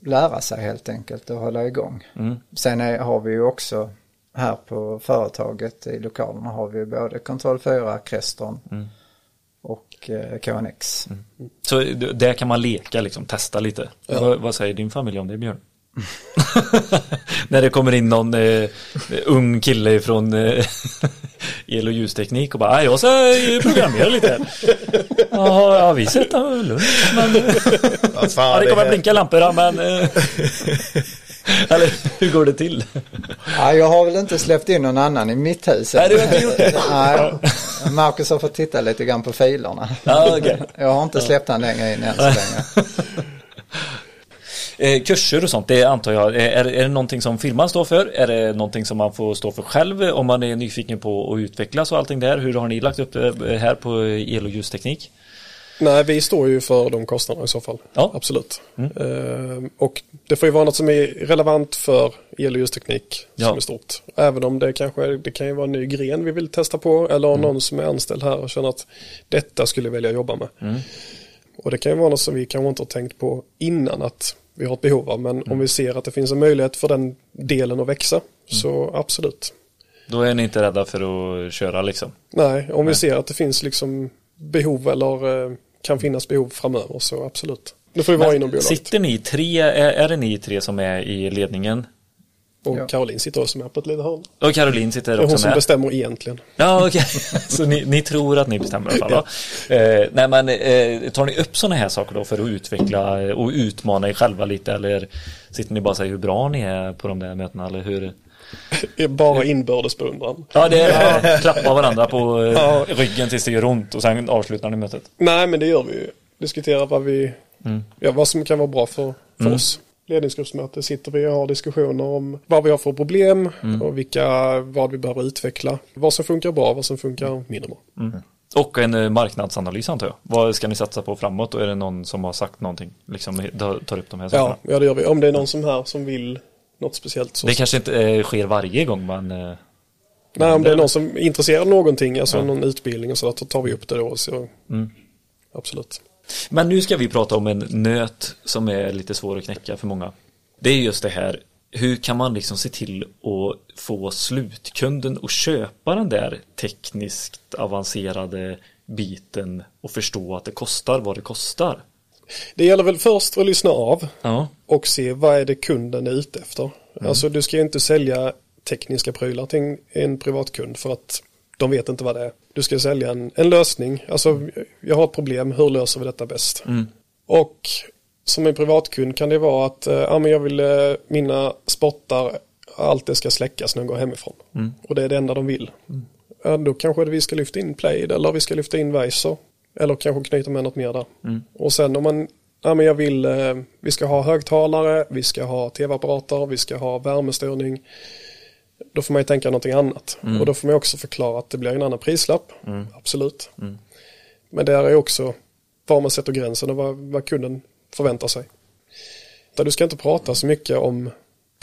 lära sig helt enkelt och hålla igång. Mm. Sen är, har vi ju också här på företaget i lokalerna har vi både Kontroll 4, Creston Mm. och eh, KNX. Så d- där kan man leka liksom, testa lite. Vad, vad säger din familj om det Björn? När det kommer in någon eh, ung kille från eh, el och ljusteknik och bara, "Ah, jag ska programmera lite. Jaha, ja vi sätter lugnt. Men, Ja, fan, ja, det det kommer här- blinka lampor ja, men eh, Eller hur går det till? Ja, jag har väl inte släppt in någon annan i mitt hus. Nej, du har inte gjort det. Nej, Marcus har fått titta lite grann på filerna. Ja, okej. Jag har inte släppt han längre in än så länge. Eh, kurser och sånt, det antar jag, är, är det någonting som firman står för? Är det någonting som man får stå för själv om man är nyfiken på att utvecklas och allting där? Hur har ni lagt upp det här på el och ljusteknik? Nej, vi står ju för de kostnaderna i så fall. Ja. Absolut. Eh, och det får ju vara något som är relevant för el och ljusteknik Ja. som är stort. Även om det kanske det kan ju vara en ny gren vi vill testa på eller Mm. någon som är anställd här och känner att detta skulle jag vilja jobba med. Mm. Och det kan ju vara något som vi kanske inte har tänkt på innan att vi har ett behov av. Men Mm. om vi ser att det finns en möjlighet för den delen att växa Mm. så absolut. Då är ni inte rädda för att köra liksom? Nej, om vi ser att det finns liksom behov eller eh, kan finnas behov framöver så absolut. Det får ju vara inom bolaget. sitter ni tre, är, är det ni tre som är i ledningen? Och Ja. Caroline sitter också med på ett litet hörn. Och Caroline sitter Det är hon också som med? bestämmer egentligen. Ja, okej. Så ni, ni tror att ni bestämmer i alla fall? Ja. Eh, nej, men eh, tar ni upp sådana här saker då för att utveckla och utmana er själva lite eller sitter ni bara och säger hur bra ni är på de där mötena eller hur? Bara inbördes beundran. Ja, det är klappa varandra på eh, Ja. ryggen tills det gör ont och sen avslutar ni mötet. Nej, men det gör vi ju. Diskuterar vad vi, ja, vad som kan vara bra för, för oss. Ledningsgruppsmöte sitter vi och har diskussioner om vad vi har för problem och vilka, vad vi behöver utveckla. Vad som funkar bra, vad som funkar mindre bra. Och en eh, marknadsanalys antar jag. Vad ska ni satsa på framåt? Och är det någon som har sagt någonting? Liksom tar upp de här sakerna? Ja, ja, det gör vi. Om det är någon som här som vill något speciellt så. Det kanske inte eh, sker varje gång man... Eh, Nej, om det är någon som är intresserad av någonting, alltså någon utbildning och sådär, så tar vi upp det då. Så. Absolut. Men nu ska vi prata om en nöt som är lite svår att knäcka för många. Det är just det här, hur kan man liksom se till att få slutkunden att köpa den där tekniskt avancerade biten och förstå att det kostar vad det kostar? Det gäller väl först att lyssna av Ja, och se vad är det kunden är ute efter. Alltså du ska ju inte sälja tekniska prylar till en, en privatkund för att de vet inte vad det är. Du ska sälja en, en lösning. Alltså jag har ett problem, hur löser vi detta bäst? Och som en privatkund kan det vara att eh, ja, men jag vill eh, mina spottar, allt det ska släckas när jag går hemifrån. Och det är det enda de vill. Ja, då kanske vi ska lyfta in Plaid eller vi ska lyfta in Weiser. Eller kanske knyta med något mer där. Och sen om man, ja men jag vill, eh, vi ska ha högtalare, vi ska ha tv-apparater, vi ska ha värmestyrning. Då får man ju tänka någonting annat. Och då får man också förklara att det blir en annan prislapp. Absolut. Men det är också var man sätter gränsen och vad, vad kunden förväntar sig. Där du ska inte prata så mycket om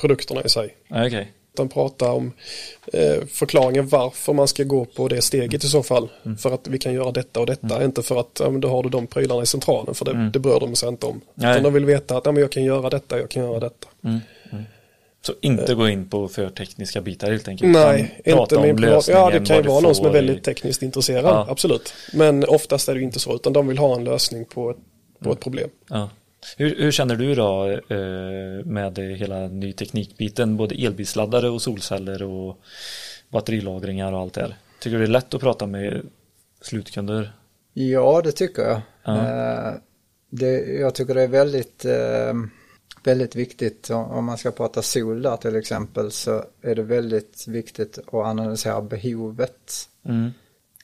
produkterna i sig. Okej. Utan prata om eh, förklaringen varför man ska gå på det steget i så fall. För att vi kan göra detta och detta. Inte för att ja, men då har du de prylarna i centralen. För det, det bryr de sig inte om. Nej. Utan de vill veta att ja, men jag kan göra detta, jag kan göra detta. Så inte gå in på för tekniska bitar helt enkelt. Nej, inte min om privat. Ja, det kan ju vara någon som är väldigt tekniskt intresserad. Ja. Absolut. Men oftast är det inte så. Utan de vill ha en lösning på ett, på ett problem. Ja. Hur, hur känner du då eh, med hela ny teknikbiten, både elbilsladdare och solceller och batterilagringar och allt det här? Tycker du det är lätt att prata med slutkunder? Ja, det tycker jag. Ja. Eh, Det, jag tycker det är väldigt, eh, väldigt viktigt om om man ska prata sol där till exempel så är det väldigt viktigt att analysera behovet. Mm.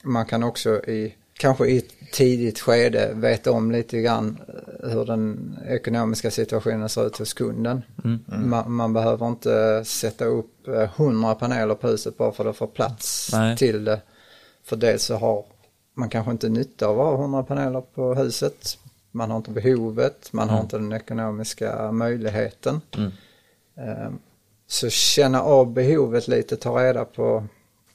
Man kan också i, kanske i ett tidigt skede veta om lite grann eh, hur den ekonomiska situationen ser ut hos kunden. Man, man behöver inte sätta upp eh, 100 paneler på huset bara för att få plats Nej. till det. För det så har man kanske inte nytta av att ha 100 paneler på huset. Man har inte behovet, man har inte den ekonomiska möjligheten. Eh, Så känna av behovet lite, ta reda på,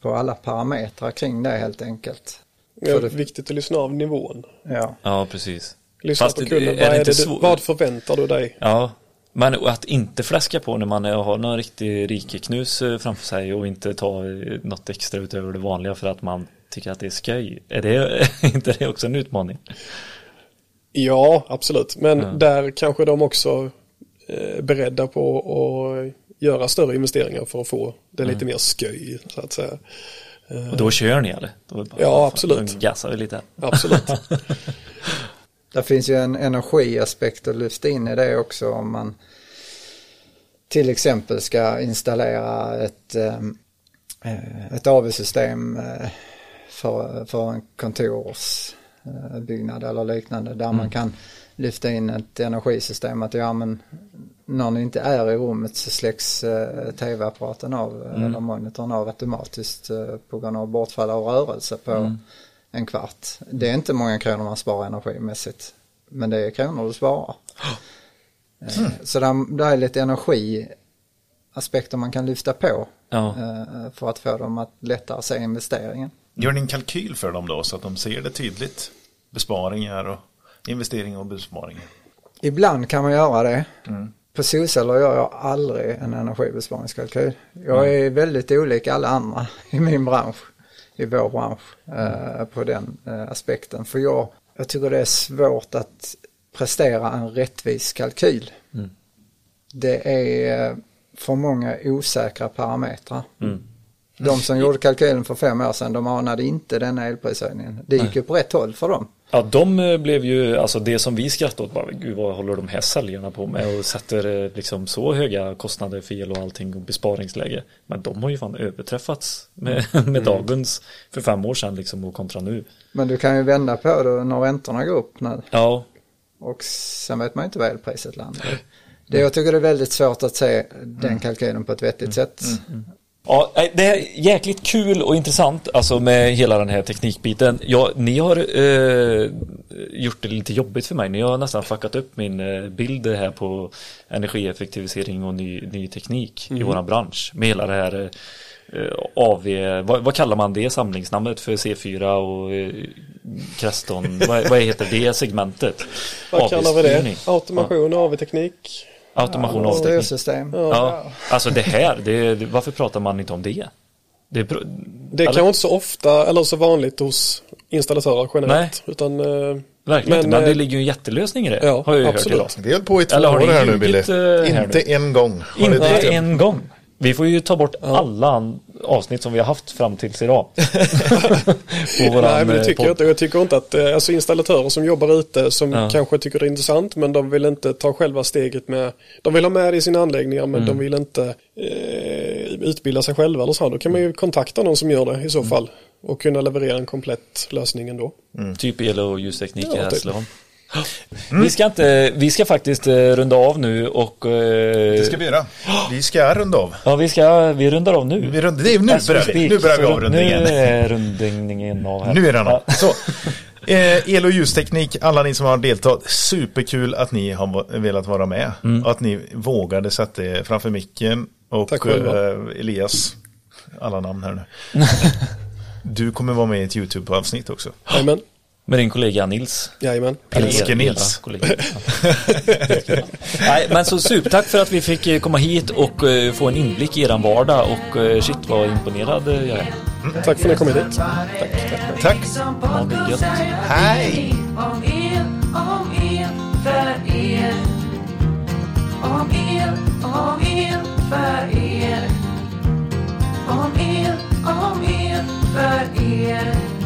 på alla parametrar kring det helt enkelt. Det är För det- viktigt att lyssna av nivån. Ja. Ja, precis. Lyssna Fast på är kunden. det Vad, är det vad förväntar du dig? Ja, men att inte fläska på när man är- har någon riktig rikeknus eh, framför sig och inte ta eh, något extra utöver det vanliga för att man tycker att det är skoj. Är det inte det också en utmaning? Ja, absolut. Men där kanske de också är beredda på att göra större investeringar för att få det lite mer sköj, så att säga. Och då kör ni eller? Då bara, Ja, absolut. Då gassar vi lite. Absolut. Det finns ju en energiaspekt att lyfta in i det också om man till exempel ska installera ett, eh, ett AV-system eh, för, för en kontorsbyggnad eller liknande där man kan lyfta in ett energisystem att ja men när ni inte är i rummet så släcks eh, tv-apparaten av eh, eller monitorn av automatiskt eh, på grund av bortfall av rörelse på en kvart. Det är inte många kronor man sparar energimässigt. Men det är kronor du sparar. Eh, Så där, där är lite energiaspekter man kan lyfta på Ja. eh, för att få dem att lättare se investeringen. Gör ni en kalkyl för dem då så att de ser det tydligt? Besparingar och investeringar och besparingar. Ibland kan man göra det. På solceller gör jag aldrig en energibesparingskalkyl. Jag är väldigt olik alla andra i min bransch, i vår bransch, eh, på den eh, aspekten. För jag, jag tycker det är svårt att prestera en rättvis kalkyl. Det är eh, för många osäkra parametrar. De som gjorde kalkylen för fem år sedan, de anade inte den elprishöjningen. Det gick ju på rätt håll för dem. Ja, de eh, blev ju, alltså det som vi skrattade åt, bara, gud vad håller de här säljarna på med och sätter eh, liksom så höga kostnader för el och allting och besparingsläge. Men de har ju fan överträffats med, med dagens för fem år sedan liksom och kontra nu. Men du kan ju vända på det när räntorna går upp nu. Ja, Och sen vet man ju inte vad elpriset landar. Det jag tycker det är väldigt svårt att se den kalkylen på ett vettigt sätt. Ja, det är jäkligt kul och intressant alltså med hela den här teknikbiten. Ja, ni har eh, gjort det lite jobbigt för mig. Ni har nästan fuckat upp min eh, bild här på energieffektivisering och ny, ny teknik i våran bransch. Med hela det här eh, AV, vad, vad kallar man det samlingsnamnet för C4 och eh, Creston? vad, vad heter det segmentet? Vad kallar vi det? Automation, AV-teknik. Ja, automation och AV-teknik. Styrsystem. Ja, alltså det här, det, varför pratar man inte om det? Det är, Det kanske inte så ofta eller så vanligt hos installatörer generellt. Utan, eh, Verkligen inte, men eh, det ligger ju en jättelösning i det. ja, har jag ju absolut. hört idag. Vi höll på i två Eller har år här nu Billy. eh, Inte en gång. Inte en gång. Vi får ju ta bort alla avsnitt som vi har haft fram tills idag. På våran, Nej men det eh, tycker jag inte. Jag tycker inte att eh, alltså installatörer som jobbar ute som Ja. kanske tycker det är intressant men de vill inte ta själva steget med. De vill ha med det i sina anläggningar men Mm. de vill inte eh, utbilda sig själva eller så. Då kan man ju kontakta någon som gör det i så Mm. fall. Och kunna leverera en komplett lösning ändå. Typ el och ljusteknik Ja, i typ. Hässleholm. Vi, ska inte, vi ska faktiskt eh, runda av nu och eh, Det ska vi göra. Vi ska runda av. ja, vi, ska, vi rundar av nu. Vi rund, det är, nu, As börjar vi. nu börjar vi avrundningen. Nu är rundningen av här. Nu är den av. Ja. Så. Eh, el och ljusteknik, alla ni som har deltagit, superkul att ni har velat vara med. Mm. Och att ni vågade sätta er framför micken. Och Tack själva. eh, Elias, alla namn här nu. Du kommer vara med i ett YouTube-avsnitt också. Jajamän. Med din kollega Nils. Jajamän. Pilske Era- Nils. Nej, men så supertack för att vi fick eh, komma hit och eh, få en inblick i eran vardag och eh, shit vad imponerad jag är. Tack för att ni kom hit. Tack. Ja, det är gött. Hej! Om er, om för er. Om om för er. Om om er, för er.